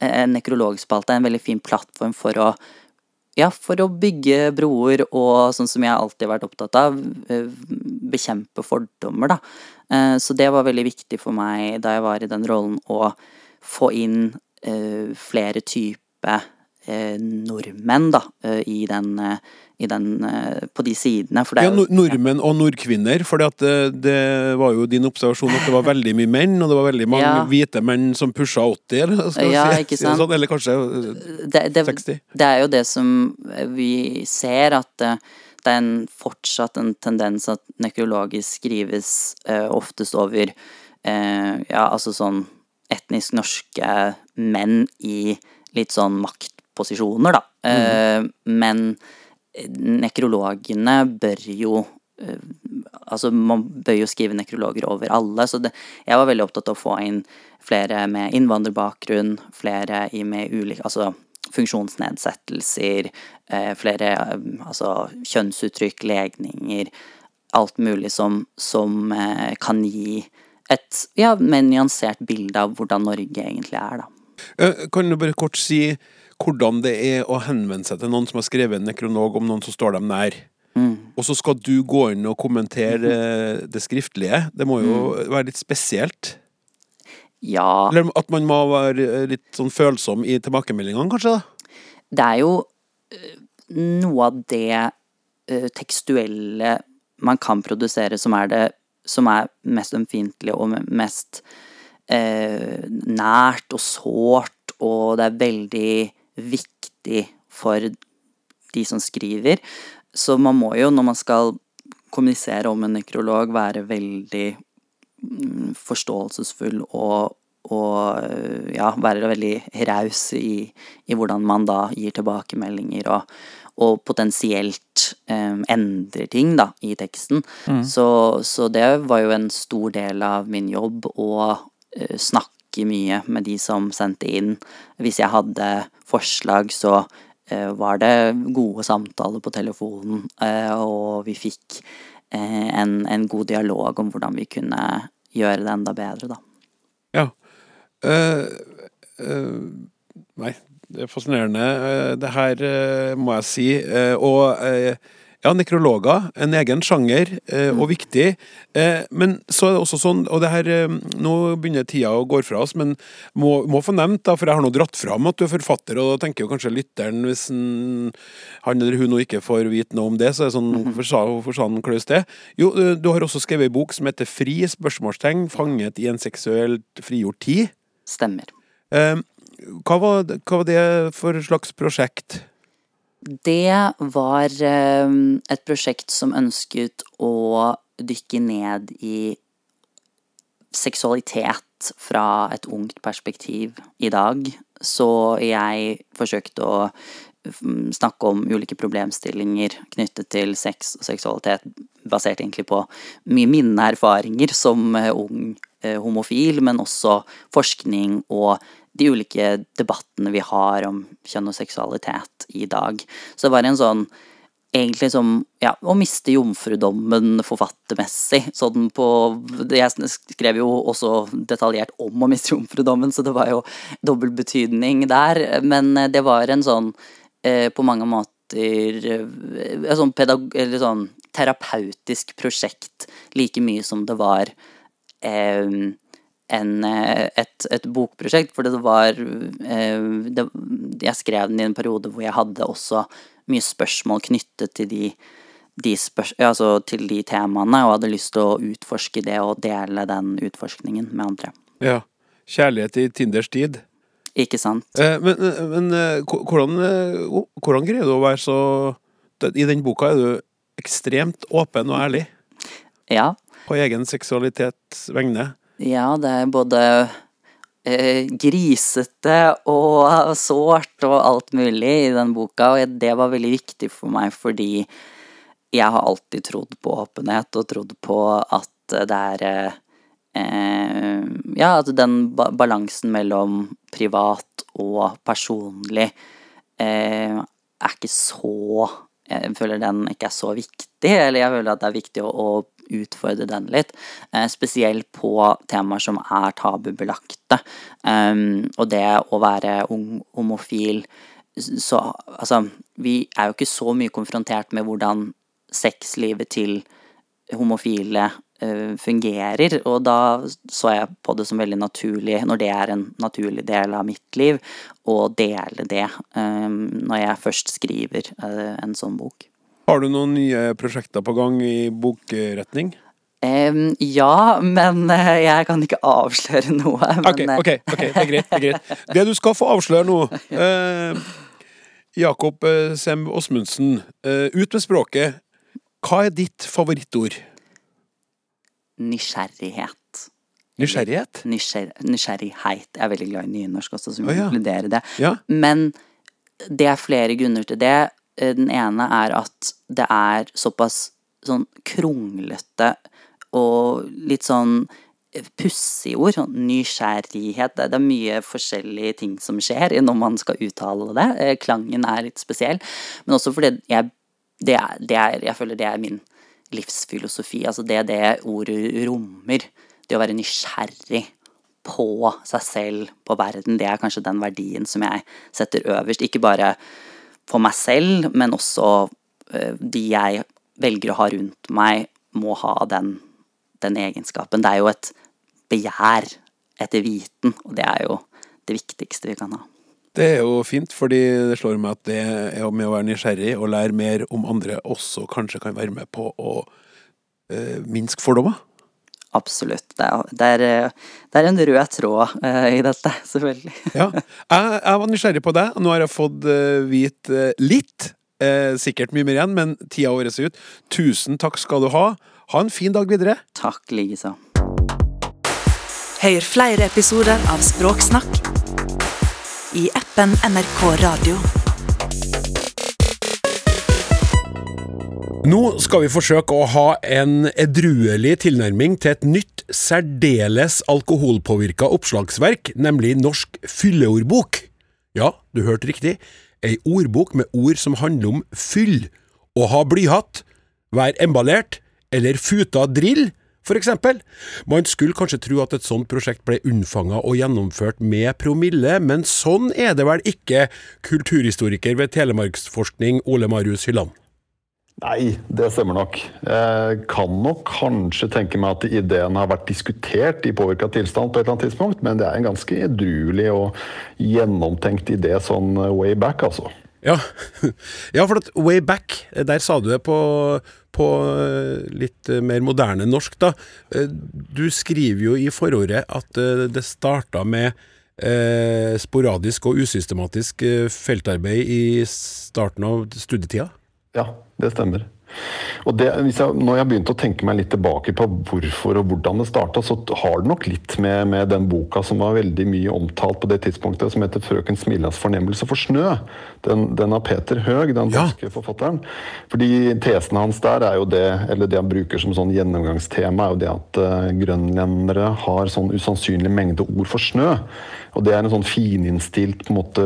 uh, nekrologspalte, en veldig fin plattform for å ja, for å bygge broer og sånn som jeg alltid har vært opptatt av, bekjempe fordommer, da. Så det var veldig viktig for meg da jeg var i den rollen, å få inn flere typer nordmenn, da, i den den, eh, på de sidene.
ja, nordmenn og nordkvinner. For det, det, var jo din observasjon at det var veldig mye menn, og det var veldig mange ja. hvite menn som pusha 80, eller, skal
ja,
si, si sånn, eller kanskje det, det, 60.
Det er jo det som vi ser, at eh, det er en, fortsatt en tendens at nekrologisk skrives eh, oftest over eh, ja, altså sånn etnisk norske menn i litt sånn maktposisjoner, da. Mm. Men nekrologene bør jo eh, Altså, man bør jo skrive nekrologer over alle, så det, jeg var veldig opptatt av å få inn flere med innvandrerbakgrunn, flere med ulike Altså funksjonsnedsettelser, eh, flere altså kjønnsuttrykk, legninger Alt mulig som, som kan gi et ja, mer nyansert bilde av hvordan Norge egentlig er,
da. Kan du bare kort si hvordan det er å henvende seg til noen som har skrevet en nekronog om noen som står dem nær. Mm. Og så skal du gå inn og kommentere mm. det skriftlige. Det må jo mm. være litt spesielt?
Ja
Eller at man må være litt sånn følsom i tilbakemeldingene, kanskje? da?
Det er jo eh, noe av det uh, tekstuelle man kan produsere som er det som er mest ømfintlig og mest eh, nært og sårt, og det er veldig viktig for de som skriver. Så man må jo, når man skal kommunisere om en nekrolog, være veldig mm, forståelsesfull og, og ja, være veldig raus i, i, hvordan man da gir tilbakemeldinger og, og potensielt um, endrer ting da, i teksten. Mm. Så, så, det var jo en stor del av min jobb å uh, snakke snakke mye med de som sendte inn. Hvis jeg hadde forslag, så uh, var det gode samtaler på telefonen, uh, og vi fikk uh, en, en, god dialog om hvordan vi kunne gjøre det enda bedre, da.
Ja. nei, det er fascinerende, det her må jeg si. og ja, nekrologer. En egen sjanger, eh, og mm. viktig. Eh, men så er det også sånn, og det her eh, Nå begynner tida å gå fra oss, men må, må få nevnt, da, for jeg har nå dratt fram at du er forfatter, og da tenker jo kanskje lytteren, hvis han, han eller hun nå ikke får vite noe om det, så er det sånn mhm. Hvorfor sa, han Klaus det? Jo, eh, du har også skrevet ei bok som heter Fri? spørsmålstegn, Fanget i en seksuelt frigjort tid.
Stemmer.
Eh, hva, var, hva var det for slags prosjekt?
Det var ehm, et prosjekt som ønsket å dykke ned i seksualitet fra et ungt perspektiv i dag. Så jeg forsøkte å mm, snakke om ulike problemstillinger knyttet til sex og seksualitet, basert egentlig på mye mine erfaringer som eh, ung eh, homofil, men også forskning og de ulike debattene vi har om kjønn og seksualitet i dag. Så det var en sånn egentlig som ja, å miste jomfrudommen forfattermessig. Sånn på Jeg skrev jo også detaljert om å miste jomfrudommen, så det var jo dobbel betydning der. Men det var en sånn eh, på mange måter en sånn, eller sånn terapeutisk prosjekt like mye som det var eh, en, eh, et, et, bokprosjekt. For det var eh, det, Jeg skrev den i en periode hvor jeg hadde også mye spørsmål knyttet til de, de, spørs, altså til de temaene, og hadde lyst til å utforske det og dele den utforskningen med andre.
Ja. Kjærlighet i Tinders tid.
Ikke sant.
Eh, men, men hvordan, hvordan, greier du å være så I den boka er du ekstremt åpen og ærlig.
Ja.
På egen seksualitets vegne.
Ja, det er både eh, grisete og sårt og alt mulig i den boka, og det var veldig viktig for meg fordi jeg har alltid trodd på åpenhet og trodd på at det er eh, Ja, at den balansen mellom privat og personlig eh, er ikke så Jeg føler den ikke er så viktig, eller jeg føler at det er viktig å, å utfordre den litt. Eh, spesielt på temaer som er tabubelagte. Um, og det å være ung homofil så altså Vi er jo ikke så mye konfrontert med hvordan sexlivet til homofile uh, fungerer, og da så jeg på det som veldig naturlig, når det er en naturlig del av mitt liv, å dele det um, når jeg først skriver uh, en sånn bok.
Har du noen nye prosjekter på gang i bokretning?
Um, ja, men uh, jeg kan ikke avsløre noe. Men,
ok, ok, ok, det er greit. Det er greit. Det du skal få avsløre nå uh, Jakob uh, Semb Åsmundsen, ut med språket. Hva er ditt favorittord?
Nysgjerrighet.
Nysgjerrighet?
Nysgjer nysgjerrighet. Jeg er veldig glad i nynorsk også, som
oh, ja.
inkluderer det.
Ja.
Men det er flere grunner til det. Eh, den ene er at det er såpass sånn kronglete og litt sånn pussige ord. Sånn nysgjerrighet. Det er mye forskjellige ting som skjer når man skal uttale det. Eh, klangen er litt spesiell. Men også fordi jeg, det er, det er, jeg føler det er min livsfilosofi. Altså det det ordet rommer. Det å være nysgjerrig på seg selv, på verden, det er kanskje den verdien som jeg setter øverst. Ikke bare for meg selv, men også uh, de jeg velger å ha rundt meg, må ha den, den, egenskapen. Det er jo et begjær etter viten, og det er jo det viktigste vi kan ha.
Det er jo fint, fordi det slår meg at det er med å være nysgjerrig og lære mer om andre også kanskje kan være med på å uh, minske fordommer.
Absolutt. Det er, det, er, det er, en rød tråd uh, i dette, selvfølgelig.
ja. Jeg, jeg, var nysgjerrig på deg, og nå har jeg fått uh, vite uh, litt. sikkert mye mer igjen, men tida vår er ut. Tusen takk skal du ha. Ha en fin dag videre.
Takk likeså.
Hør flere episoder av Språksnakk i appen NRK Radio.
Nå skal vi forsøke å ha en edruelig tilnærming til et nytt, særdeles alkoholpåvirka oppslagsverk, nemlig Norsk fylleordbok. Ja, du hørte riktig. Ei ordbok med ord som handler om fyll, å ha blyhatt, være emballert eller futa drill, for eksempel. Man skulle kanskje tro at et sånt prosjekt ble unnfanga og gjennomført med promille, men sånn er det vel ikke, kulturhistoriker ved Telemarksforskning Ole Marius Hylland?
Nei, det stemmer nok. Jeg kan nok kanskje tenke meg at ideen har vært diskutert i påvirka tilstand på et eller annet tidspunkt, men det er en ganske edruelig og gjennomtenkt idé sånn way back, altså.
Ja, ja for at way back, der sa du det på, på litt mer moderne norsk, da. Du skriver jo i forordet at det starta med eh, sporadisk og usystematisk feltarbeid i starten av studietida?
Ja, det stemmer. Og det, jeg, når jeg begynte å tenke meg litt tilbake på hvorfor og hvordan det starta, så har det nok litt med, med, den boka som var veldig mye omtalt på det tidspunktet, som heter 'Frøken Smilas fornemmelse for snø'. Den, den av Peter Høeg, den ja. forfatteren. Fordi tesen hans der er jo det, eller det han bruker som sånn gjennomgangstema, er jo det at uh, grønlendere har sånn usannsynlig mengde ord for snø. Og det er en sånn fininnstilt på en måte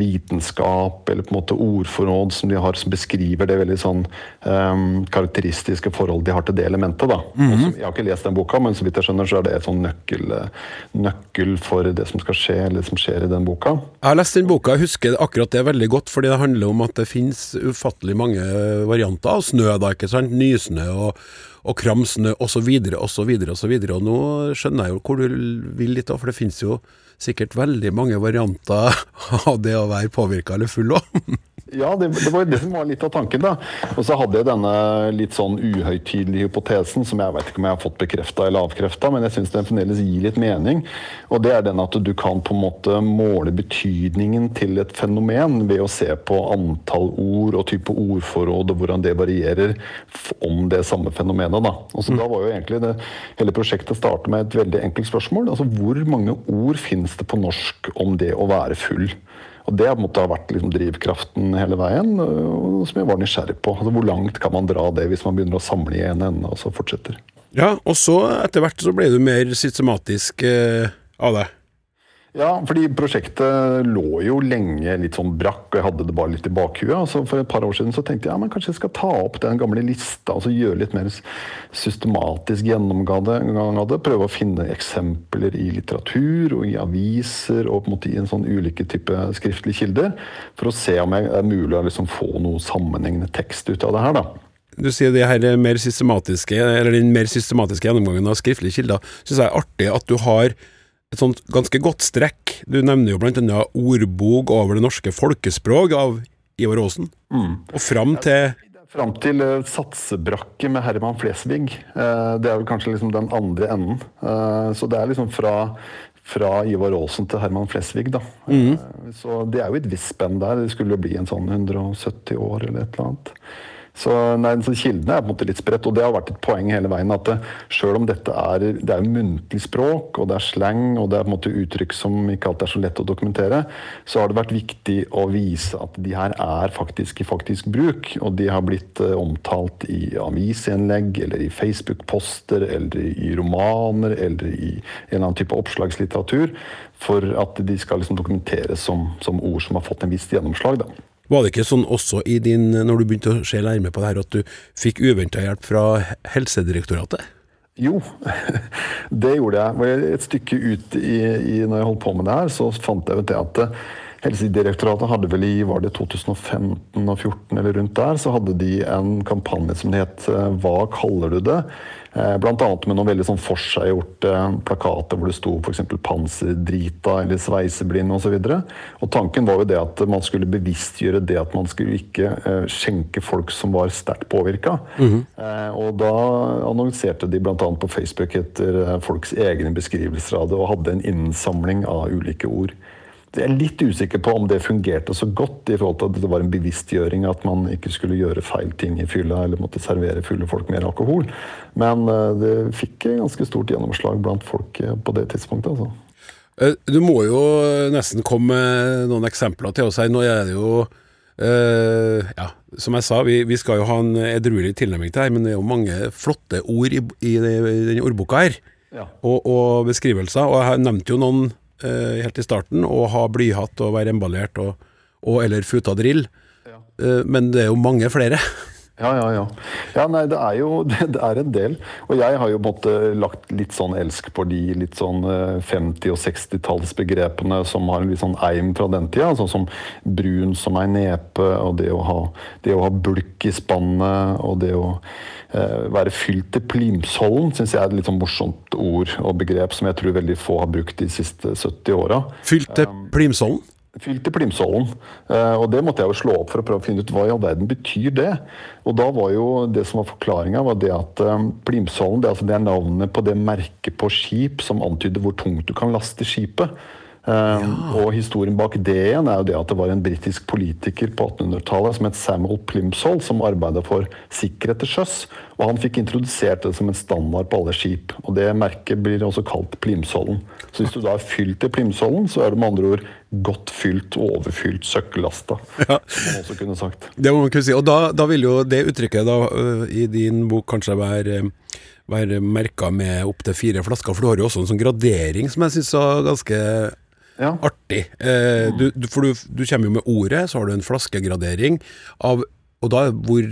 vitenskap eller på en måte ordforråd som de har som beskriver det veldig sånn um, karakteristiske forholdet de har til det elementet. da. Mm -hmm. jeg har ikke lest den boka, men så vidt jeg skjønner så er det et sånn nøkkel, nøkkel for det som skal skje, eller det som skjer i den boka.
Jeg har lest den boka, jeg husker akkurat det veldig godt, fordi det handler om at det finnes ufattelig mange varianter av snø. da, ikke sant? Nysnø og og kramsnø osv. osv. osv. Og nå skjønner jeg jo hvor du vil litt, for det finnes jo sikkert veldig mange varianter av det å være påvirka eller full òg.
Ja, det, det, var jo det som var litt av tanken. da. Og så hadde jeg denne litt sånn uhøytidelige hypotesen, som jeg vet ikke om jeg har fått bekrefta eller avkrefta, men jeg syns den fremdeles gir litt mening. Og det er den at du kan på en måte måle betydningen til et fenomen ved å se på antall ord og type ordforråd, og hvordan det varierer om det samme fenomenet. da. Og så mm. Da var jo egentlig det, hele prosjektet startet med et veldig enkelt spørsmål. altså Hvor mange ord finnes det på norsk om det å være full? Og Det måtte ha vært liksom drivkraften hele veien, som jeg var nysgjerrig på. Altså, hvor langt kan man dra det hvis man begynner å samle i en ende, og så fortsetter?
Ja, og så etter hvert så ble du mer systematisk eh, av det?
Ja, fordi prosjektet lå jo lenge litt sånn brakk, og jeg hadde det bare litt i bakhuet. Altså for et par år siden så tenkte jeg ja, men kanskje jeg skal ta opp den gamle lista altså gjøre litt mer systematisk gjennomgang av det. Prøve å finne eksempler i litteratur og i aviser og på en måte i en sånn ulike type skriftlige kilder. For å se om det er mulig å liksom få noe sammenhengende tekst ut av det her. da.
Du sier det her mer systematiske, eller den mer systematiske gjennomgangen av skriftlige kilder. Syns jeg er artig at du har et sånt ganske godt strekk. Du nevner jo blant annet ordbok over det norske folkespråk av Ivar Aasen, mm. og fram til
Fram til uh, Satsebrakke med Herman Flesvig. Uh, det er vel kanskje liksom den andre enden. Uh, så det er liksom fra, fra Ivar Aasen til Herman Flesvig, da. Mm. så det er jo et visst spenn der. Det skulle jo bli en sånn 170 år eller et eller annet. Så, nei, så Kildene er på en måte litt spredt, og det har vært et poeng hele veien. at det, Selv om dette er, det er muntlig språk, og det er slang og det er på en måte uttrykk som ikke alltid er så lett å dokumentere, så har det vært viktig å vise at de her er faktisk i faktisk bruk. Og de har blitt uh, omtalt i avisinnlegg, eller i Facebook-poster, eller i romaner, eller i en eller annen type oppslagslitteratur, for at de skal liksom dokumenteres som, som ord som har fått en viss gjennomslag. da.
Var det ikke sånn også i din, når du begynte å se nærmere på det her, at du fikk uventa hjelp fra Helsedirektoratet?
Jo, det gjorde jeg. Et stykke ut i, i, når jeg holdt på med det her, så fant jeg ut det at eh, Helsedirektoratet hadde vel i var det 2015 og 2014 eller rundt der, så hadde de en kampanje som het eh, Hva kaller du det? Eh, Bl.a. med noen veldig sånn forseggjorte plakater hvor det sto f.eks. 'panserdrita' eller 'sveiseblind' osv. Tanken var jo det at man skulle bevisstgjøre det at man skulle ikke eh, skjenke folk som var sterkt påvirka. Mm -hmm. Og da annonserte de bl.a. på Facebook etter folks egne beskrivelser av det, og hadde en innsamling av ulike ord. Jeg er litt usikker på om det fungerte så godt i forhold til at det var en bevisstgjøring at man ikke skulle gjøre feil ting i fylla eller måtte servere fulle folk mer alkohol. Men eh, det fikk ganske stort gjennomslag blant folk eh, på det tidspunktet. altså.
Eh, du må jo nesten komme med noen eksempler til oss her. Nå er det jo Uh, ja, som jeg sa, vi, vi, skal jo ha en edruelig tilnærming til her, men det er jo mange flotte ord i, i, i denne ordboka her. Ja. Og, og, beskrivelser. Og jeg nevnte jo noen eh, helt i starten, og ha blyhatt og være emballert og, og eller futa drill. Ja. Eh, men det er jo mange flere.
Ja, ja, ja. ja nei, det er jo det, det er en del. Og jeg har jo måtte lagt litt sånn elsk på de litt sånn 50- og 60-tallsbegrepene som har en litt sånn eim fra den tida. Sånn som brun som ei nepe, og det å ha, det å ha bulk i spannet, og det å eh, være fylt til plimsollen, syns jeg er et litt sånn morsomt ord og begrep som jeg tror veldig få har brukt de siste 70 åra.
Fylt til plimsollen?
Fylt i Plimsollen. Uh, og det måtte jeg jo slå opp for å prøve å finne ut hva i all verden betyr det. Og da var jo det som var forklaringa, var det at um, Plimsollen det, altså det, er navnet på det merket på skip som antyder hvor tungt du kan laste skipet. Eh, Og historien bak det igjen er jo det at det var en britisk politiker på 1800-tallet som het Samuel Plimsoll, som arbeidet for sikkerhet til sjøs. Og han fikk introdusert det som en standard på alle skip. Og det merket blir også kalt Plimsollen. Så hvis du da er fylt i Plimsollen, så er du med andre ord godt fylt og overfylt søkkellasta.
Ja.
Som man også kunne sagt.
Det må man kunne si. Og da, da vil jo det uttrykket da, øh, i din bok kanskje være, være merka med opptil fire flasker, for du har jo også en sånn gradering som jeg syns var ganske
Ja.
artig. Eh, du, du, for du, du kommer jo med ordet, så har du en flaskegradering av Og da hvor,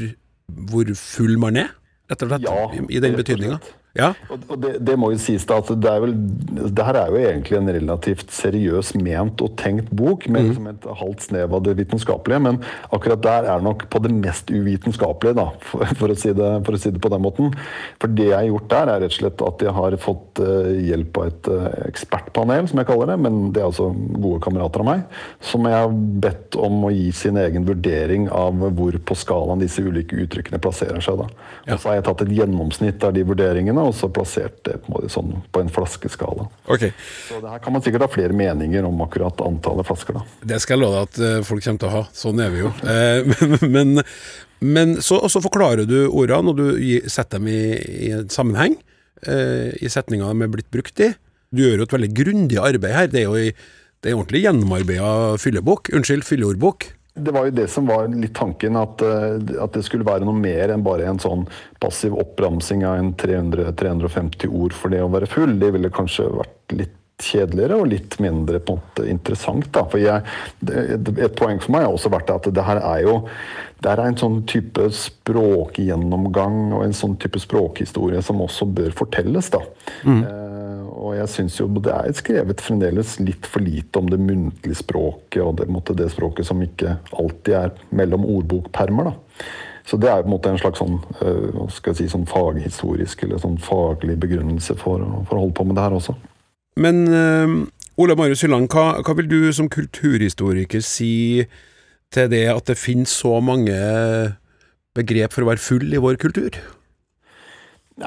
hvor full man er, rett og slett,
Ja,
i, i den betydninga. Ja.
Og det, det må jo sies da at det er vel Det her er jo egentlig en relativt seriøs ment og tenkt bok, med mm. et halvt snev av det vitenskapelige, men akkurat der er det nok på det mest uvitenskapelige, da, for, for, å si det, for å si det på den måten. For det jeg har gjort der, er rett og slett at jeg har fått eh, hjelp av et eh, ekspertpanel, som jeg kaller det, men det er altså gode kamerater av meg, som jeg har bedt om å gi sin egen vurdering av hvor på skalaen disse ulike uttrykkene plasserer seg. da. Og så har jeg tatt et gjennomsnitt av de vurderingene og så plassert det på en, måte sånn, på en flaskeskala.
Okay.
Så det her kan man sikkert ha flere meninger om akkurat antallet flasker. da.
Det skal jeg love deg at eh, folk kommer til å ha. Sånn er vi jo. Eh, men men, men så, forklarer du ordene, og du setter dem i, i en sammenheng. eh, I setninga de er blitt brukt i. Du gjør jo et veldig grundig arbeid her. Det er jo i, det er ordentlig gjennomarbeida fyllebok. Unnskyld, fylleordbok.
Det var jo det som var litt tanken, at, eh, at det skulle være noe mer enn bare en sånn passiv oppramsing av en 300-350 ord for det å være full. Det ville kanskje vært litt kjedeligere og litt mindre på en måte interessant. Da. For jeg, et poeng for meg har også vært at det her er jo det her er en sånn type språkgjennomgang og en sånn type språkhistorie som også bør fortelles. da. Eh, og jeg syns jo det er skrevet fremdeles litt for lite om det muntlige språket og det, måte, det språket som ikke alltid er mellom ordbokpermer. da. Så det er på en måte en slags sånn, eh, si, sånn faghistorisk eller sånn faglig begrunnelse for, for å holde på med det her også.
Men eh, Ola Marius Hylland, hva, hva vil du som kulturhistoriker si til det at det finnes så mange begrep for å være full i vår kultur?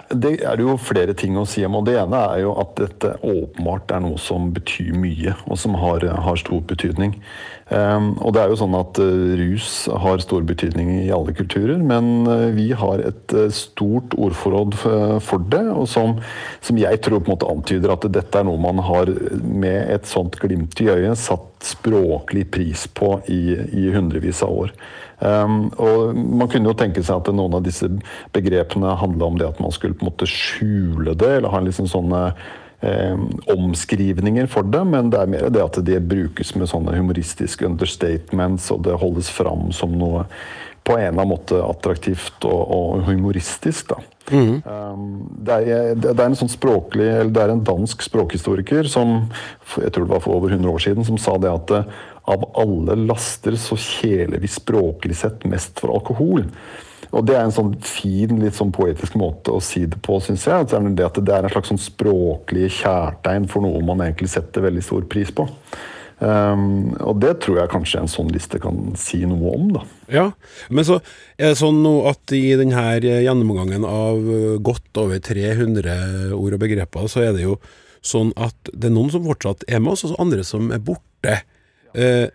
Det er jo flere ting å si om. og Det ene er jo at dette åpenbart er noe som betyr mye, og som har, har stor betydning. Um, og det er jo sånn at uh, Rus har stor betydning i alle kulturer, men uh, vi har et uh, stort ordforråd for, for det, og som, som jeg tror på en måte antyder at dette er noe man har med et sånt glimt i øyet satt språklig pris på i, i hundrevis av år. Um, og Man kunne jo tenke seg at noen av disse begrepene handla om det at man skulle på en måte skjule det, eller ha en liksom sånne eh, omskrivninger for det, men det er mer det at det brukes med sånne humoristiske understatements, og det holdes fram som noe på en eller annen måte attraktivt og, og humoristisk. da. Mm. det, er, det er en sånn språklig, eller det er en dansk språkhistoriker som jeg tror det var for over 100 år siden, som sa det at av alle laster så kjeler vi språklig sett mest for alkohol. Og Det er en sånn fin, litt sånn poetisk måte å si det på, syns jeg. Altså, det at det er en slags sånn språklig kjærtegn for noe man egentlig setter veldig stor pris på. Um, og det tror jeg kanskje en sånn liste kan si noe om, da.
Ja, men så er det sånn nå at i denne gjennomgangen av eh, godt over 300 ord og begreper, så er det jo sånn at det er noen som fortsatt er med oss, og andre som er borte. Eh,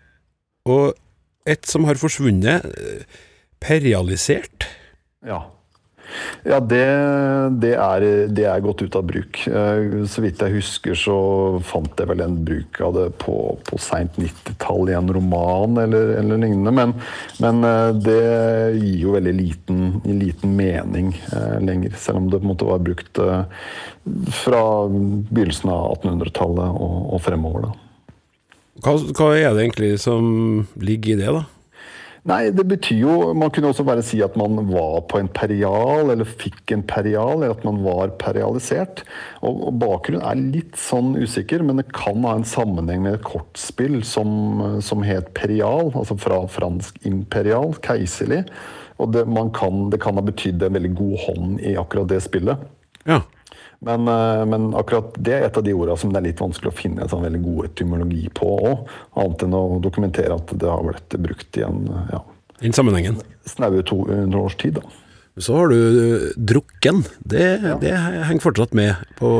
og et som har forsvunnet, eh, perialisert.
Ja. Ja, det, det, er, det er gått ut av bruk. Eh, Så vidt jeg husker, så fant jeg vel en bruk av det på, på seint 90-tall i en roman eller, eller lignende. Men, men eh, det gir jo veldig liten, liten mening lenger. Selv om det på en måte var brukt fra begynnelsen av 1800-tallet og, og fremover. da.
Hva, hva er det egentlig som ligger i det, da?
Nei, det betyr jo Man kunne også bare si at man var på en perial, eller fikk en perial, eller at man var perialisert. Og, og Bakgrunnen er litt sånn usikker, men det kan ha en sammenheng med et kortspill som, som het perial, altså fra fransk imperial, keiserlig. Og det, man kan, det kan ha betydd en veldig god hånd i akkurat det spillet.
Ja.
Men, eh, men akkurat det er et av de ordene som det er litt vanskelig å finne en sånn veldig god etymologi på òg. Annet enn å dokumentere at det har blitt brukt i en ja,
I den sammenhengen.
snaue 200 års tid. da.
Så har du eh, drukken. Det, det henger fortsatt med på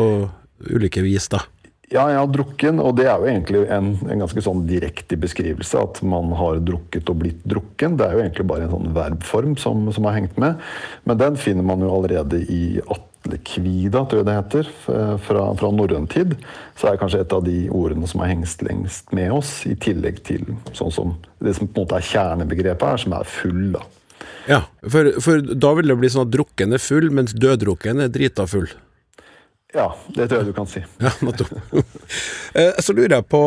ulike vis, da.
Ja, jeg har drukken, og det er jo egentlig en, en ganske sånn direkte beskrivelse. At man har drukket og blitt drukken. Det er jo egentlig bare en sånn verbform som, som har hengt med. Men den finner man jo allerede i atlekvida, tror jeg det heter, fra, fra norrøn tid. Så er det kanskje et av de ordene som har hengst lengst med oss, i tillegg til sånn som det som på en måte er kjernebegrepet her, som er full. da.
Ja, for, for da vil det bli sånn at drukken er full, mens døddrukken er drita full.
Ja, det tror jeg du kan si.
Ja, nettopp. Eh, så lurer jeg på,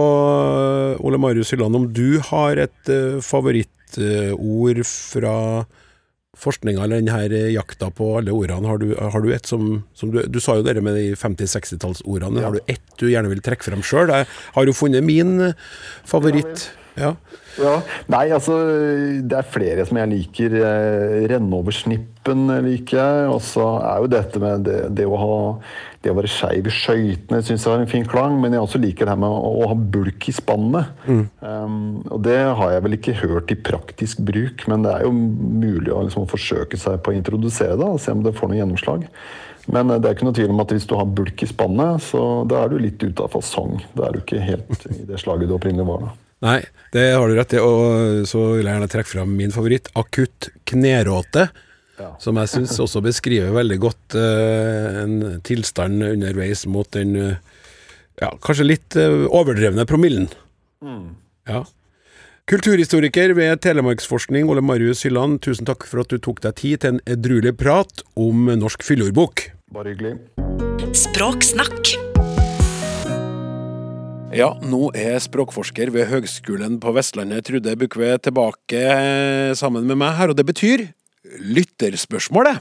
Ole Marius Hylland, om du har et uh, favorittord fra forskninga eller denne jakta på alle ordene. Har du, har du et som, som du, du, sa jo dere med de 50-60-tallsordene. Ja. Har du ett du gjerne vil trekke frem sjøl? Jeg har jo funnet min favoritt. Ja.
ja. Nei, altså Det er flere som jeg liker. Renne over snippen liker jeg. Og så er jo dette med det, det å ha det å være skeiv i skøytene syns jeg har en fin klang, men jeg også liker det her med å, å ha bulk i spannet. Mm. Um, og det har jeg vel ikke hørt i praktisk bruk, men det er jo mulig å liksom, forsøke seg på å introdusere det og se om det får noe gjennomslag. Men uh, det er ikke noe tvil om at hvis du har bulk i spannet, så da er du litt ute av fasong. Da er du ikke helt i det slaget du opprinnelig var. da.
Nei, det har du rett i. Og så vil jeg gjerne trekke fram min favoritt, akutt kneråte. Ja. Som jeg syns også beskriver veldig godt uh, en tilstand underveis mot den uh, ja, kanskje litt uh, overdrevne promillen. Mm. Ja. Kulturhistoriker ved Telemarksforskning, Ole Marius Hylland, tusen takk for at du tok deg tid til en edruelig prat om Norsk fyllordbok.
Bare hyggelig.
Språksnakk. Ja, nå er språkforsker ved Høgskolen på Vestlandet Trude Bukve tilbake sammen med meg her, og det betyr lytterspørsmålet.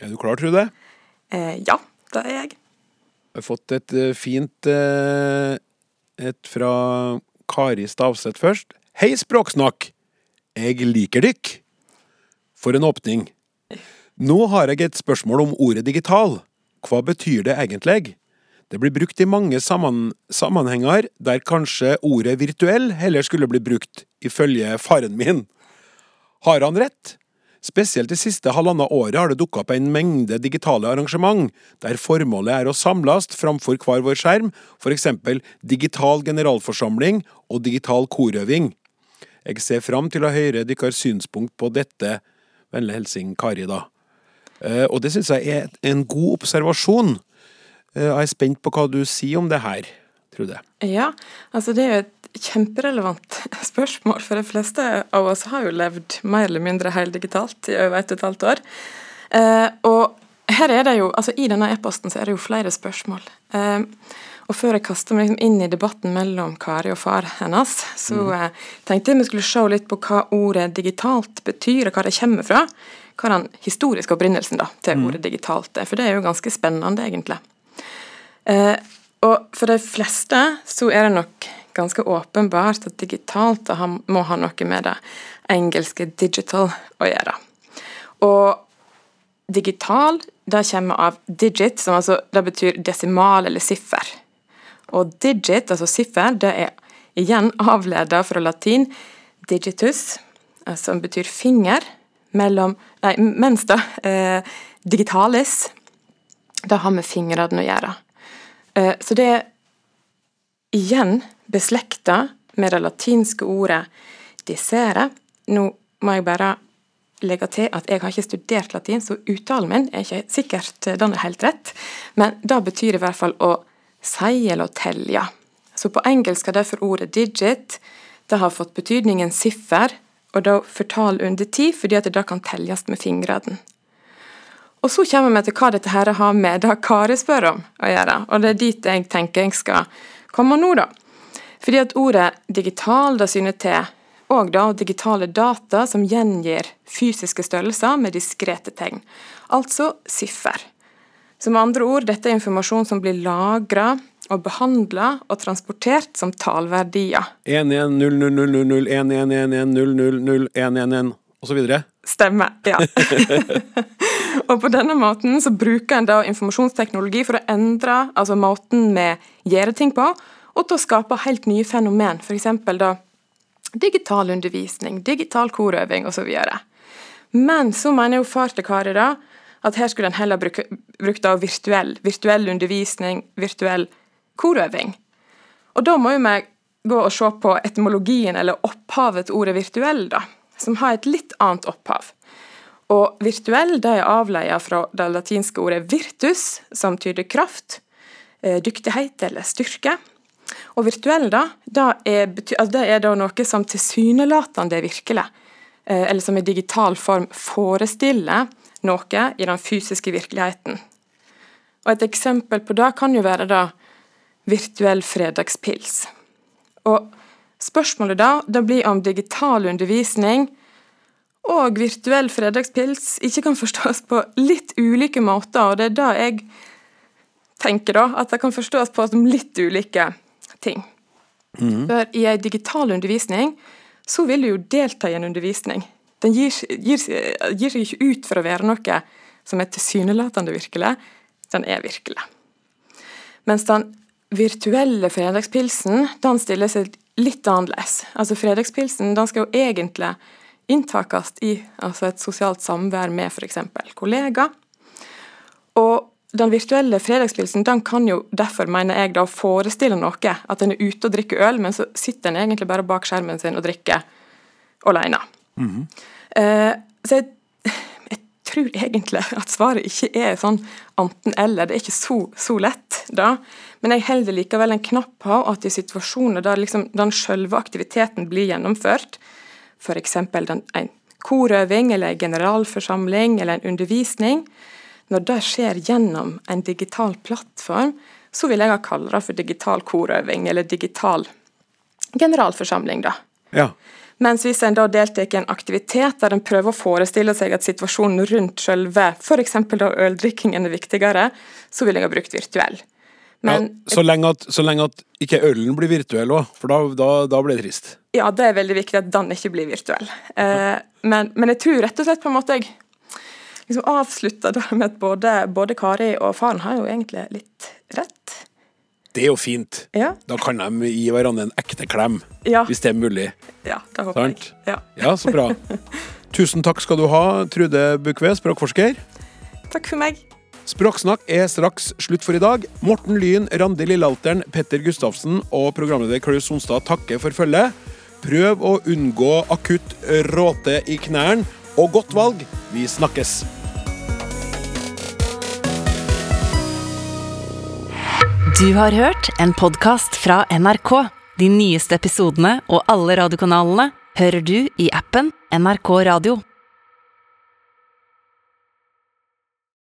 Er du klar, Trude?
Eh, ja, det er jeg.
Jeg har fått et uh, fint uh, et fra Kari Stavseth først. Hei, Språksnakk! Jeg liker dykk. For en åpning. Nå har jeg et spørsmål om ordet digital. Hva betyr det egentlig? Det blir brukt i mange sammen sammenhenger der kanskje ordet virtuell heller skulle bli brukt, ifølge faren min. Har han rett? Spesielt det siste halvannet året har det dukka opp en mengde digitale arrangement, der formålet er å samles framfor hver vår skjerm, for eksempel digital generalforsamling og digital korøving. Jeg ser fram til å høre deres synspunkt på dette. Vennlig hilsen Kari, da. Eh, og det syns jeg er en god observasjon. Eh, jeg er spent på hva du sier om det her, Trude.
Ja, altså det er jo et kjemperelevant spørsmål, for de fleste av oss har jo levd mer eller mindre heldigitalt i over ett og et halvt år. Eh, og her er det jo, altså I denne e-posten så er det jo flere spørsmål. Eh, og Før jeg kaster meg liksom inn i debatten mellom Kari og far hennes, så mm. tenkte jeg vi skulle se litt på hva ordet digitalt betyr, og hva det kommer fra. Hva den historiske opprinnelsen da, til mm. ordet digitalt er. For det er jo ganske spennende, egentlig. Eh, og for de fleste så er det nok ganske åpenbart at digitalt må ha noe med det engelske 'digital' å gjøre. Og digital det kommer av digit, som altså det betyr desimal eller siffer. Og digit, altså siffer, det er igjen avleda fra latin digitus, eh, som betyr finger, mellom Nei, mens da eh, digitalis, det har med fingrene å gjøre. Eh, så det er igjen beslekta med det latinske ordet dissere. Nå må jeg bare legge til at jeg har ikke studert latin, så uttalen min er ikke sikkert den er helt rett, men det betyr i hvert fall å si eller å telle. Så på engelsk har derfor ordet 'digit' det har fått betydningen siffer, og da fortal under tid, fordi at det da kan telles med fingrene. Og så kommer vi til hva dette her har med det Kari spør om å gjøre, og det er dit jeg tenker jeg skal komme nå, da. Fordi at ordet digital da syner til og da digitale data som gjengir fysiske størrelser med diskrete tegn, altså siffer. Så med andre ord, dette er informasjon som blir lagra og behandla og transportert som tallverdier.
110001111001111 osv.
Stemmer, ja. og på denne måten så bruker en da informasjonsteknologi for å endre altså måten vi gjør ting på, og til å skape helt nye fenomen, f.eks. da digital undervisning, digital korøving osv. Men så mener jo far til Kari da at her skulle en heller bruke, brukt virtuell, virtuell undervisning, virtuell korøving. Og da må jo vi gå og se på etymologien, eller opphavet til ordet virtuell, da, som har et litt annet opphav. Og virtuell det er avleia fra det latinske ordet virtus, som tyder kraft, eh, dyktighet eller styrke. Og virtuell, da, det altså det er da noe som tilsynelatende er virkelig, eh, eller som i digital form forestiller noe i den fysiske virkeligheten. Og Et eksempel på det kan jo være da virtuell fredagspils. Og Spørsmålet da, da blir om digital undervisning og virtuell fredagspils ikke kan forstås på litt ulike måter, og det er da jeg tenker, da, at det kan forstås på som litt ulike ting. Mm. For i en digital undervisning så vil du jo delta i en undervisning. Den gir, gir, gir seg ikke ut for å være noe som er tilsynelatende virkelig, den er virkelig. Mens den virtuelle fredagspilsen den stiller seg litt annerledes. Altså Fredagspilsen den skal jo egentlig inntakes i altså et sosialt samvær med f.eks. kollegaer. Og den virtuelle fredagspilsen den kan jo derfor, mener jeg, da forestille noe. At en er ute og drikker øl, men så sitter en egentlig bare bak skjermen sin og drikker alene. Mm -hmm. eh, så jeg, jeg, tror egentlig at svaret ikke er sånn enten-eller. Det er ikke så, så lett, da. Men jeg holder likevel en knapp på at i situasjoner der liksom den selve aktiviteten blir gjennomført, f.eks. en korøving eller en generalforsamling eller en undervisning, når det skjer gjennom en digital plattform, så vil jeg ha kalt det for digital korøving eller digital generalforsamling. da.
Ja.
Mens hvis en da deltar i en aktivitet der en prøver å forestille seg at situasjonen rundt selve f.eks. øldrikkingen er viktigere, så vil jeg ha brukt virtuell.
Men, ja, så, lenge at, så, lenge at, ikke ølen blir virtuell òg, for da, da, da, blir det trist.
Ja, det er veldig viktig at den ikke blir virtuell. Eh, men, men, jeg tror rett og slett på en måte jeg liksom avslutta det med at både, både, Kari og faren har jo egentlig litt rett.
Det er jo fint.
Ja.
Da kan de gi hverandre en ekte klem,
ja.
hvis det er mulig.
Ja, det håper Sant? jeg. Ja.
ja, så bra. Tusen takk skal du ha, Trude Bukve, språkforsker.
Takk for meg.
Språksnakk er straks slutt for i dag. Morten Lyn, Randi Lillealteren, Petter Gustavsen og programleder Klaus Sonstad takker for følget. Prøv å unngå akutt råte i knærne, og godt valg. Vi snakkes.
Du har hørt en podkast fra NRK. De nyeste episodene og alle radiokanalene hører du i appen NRK Radio.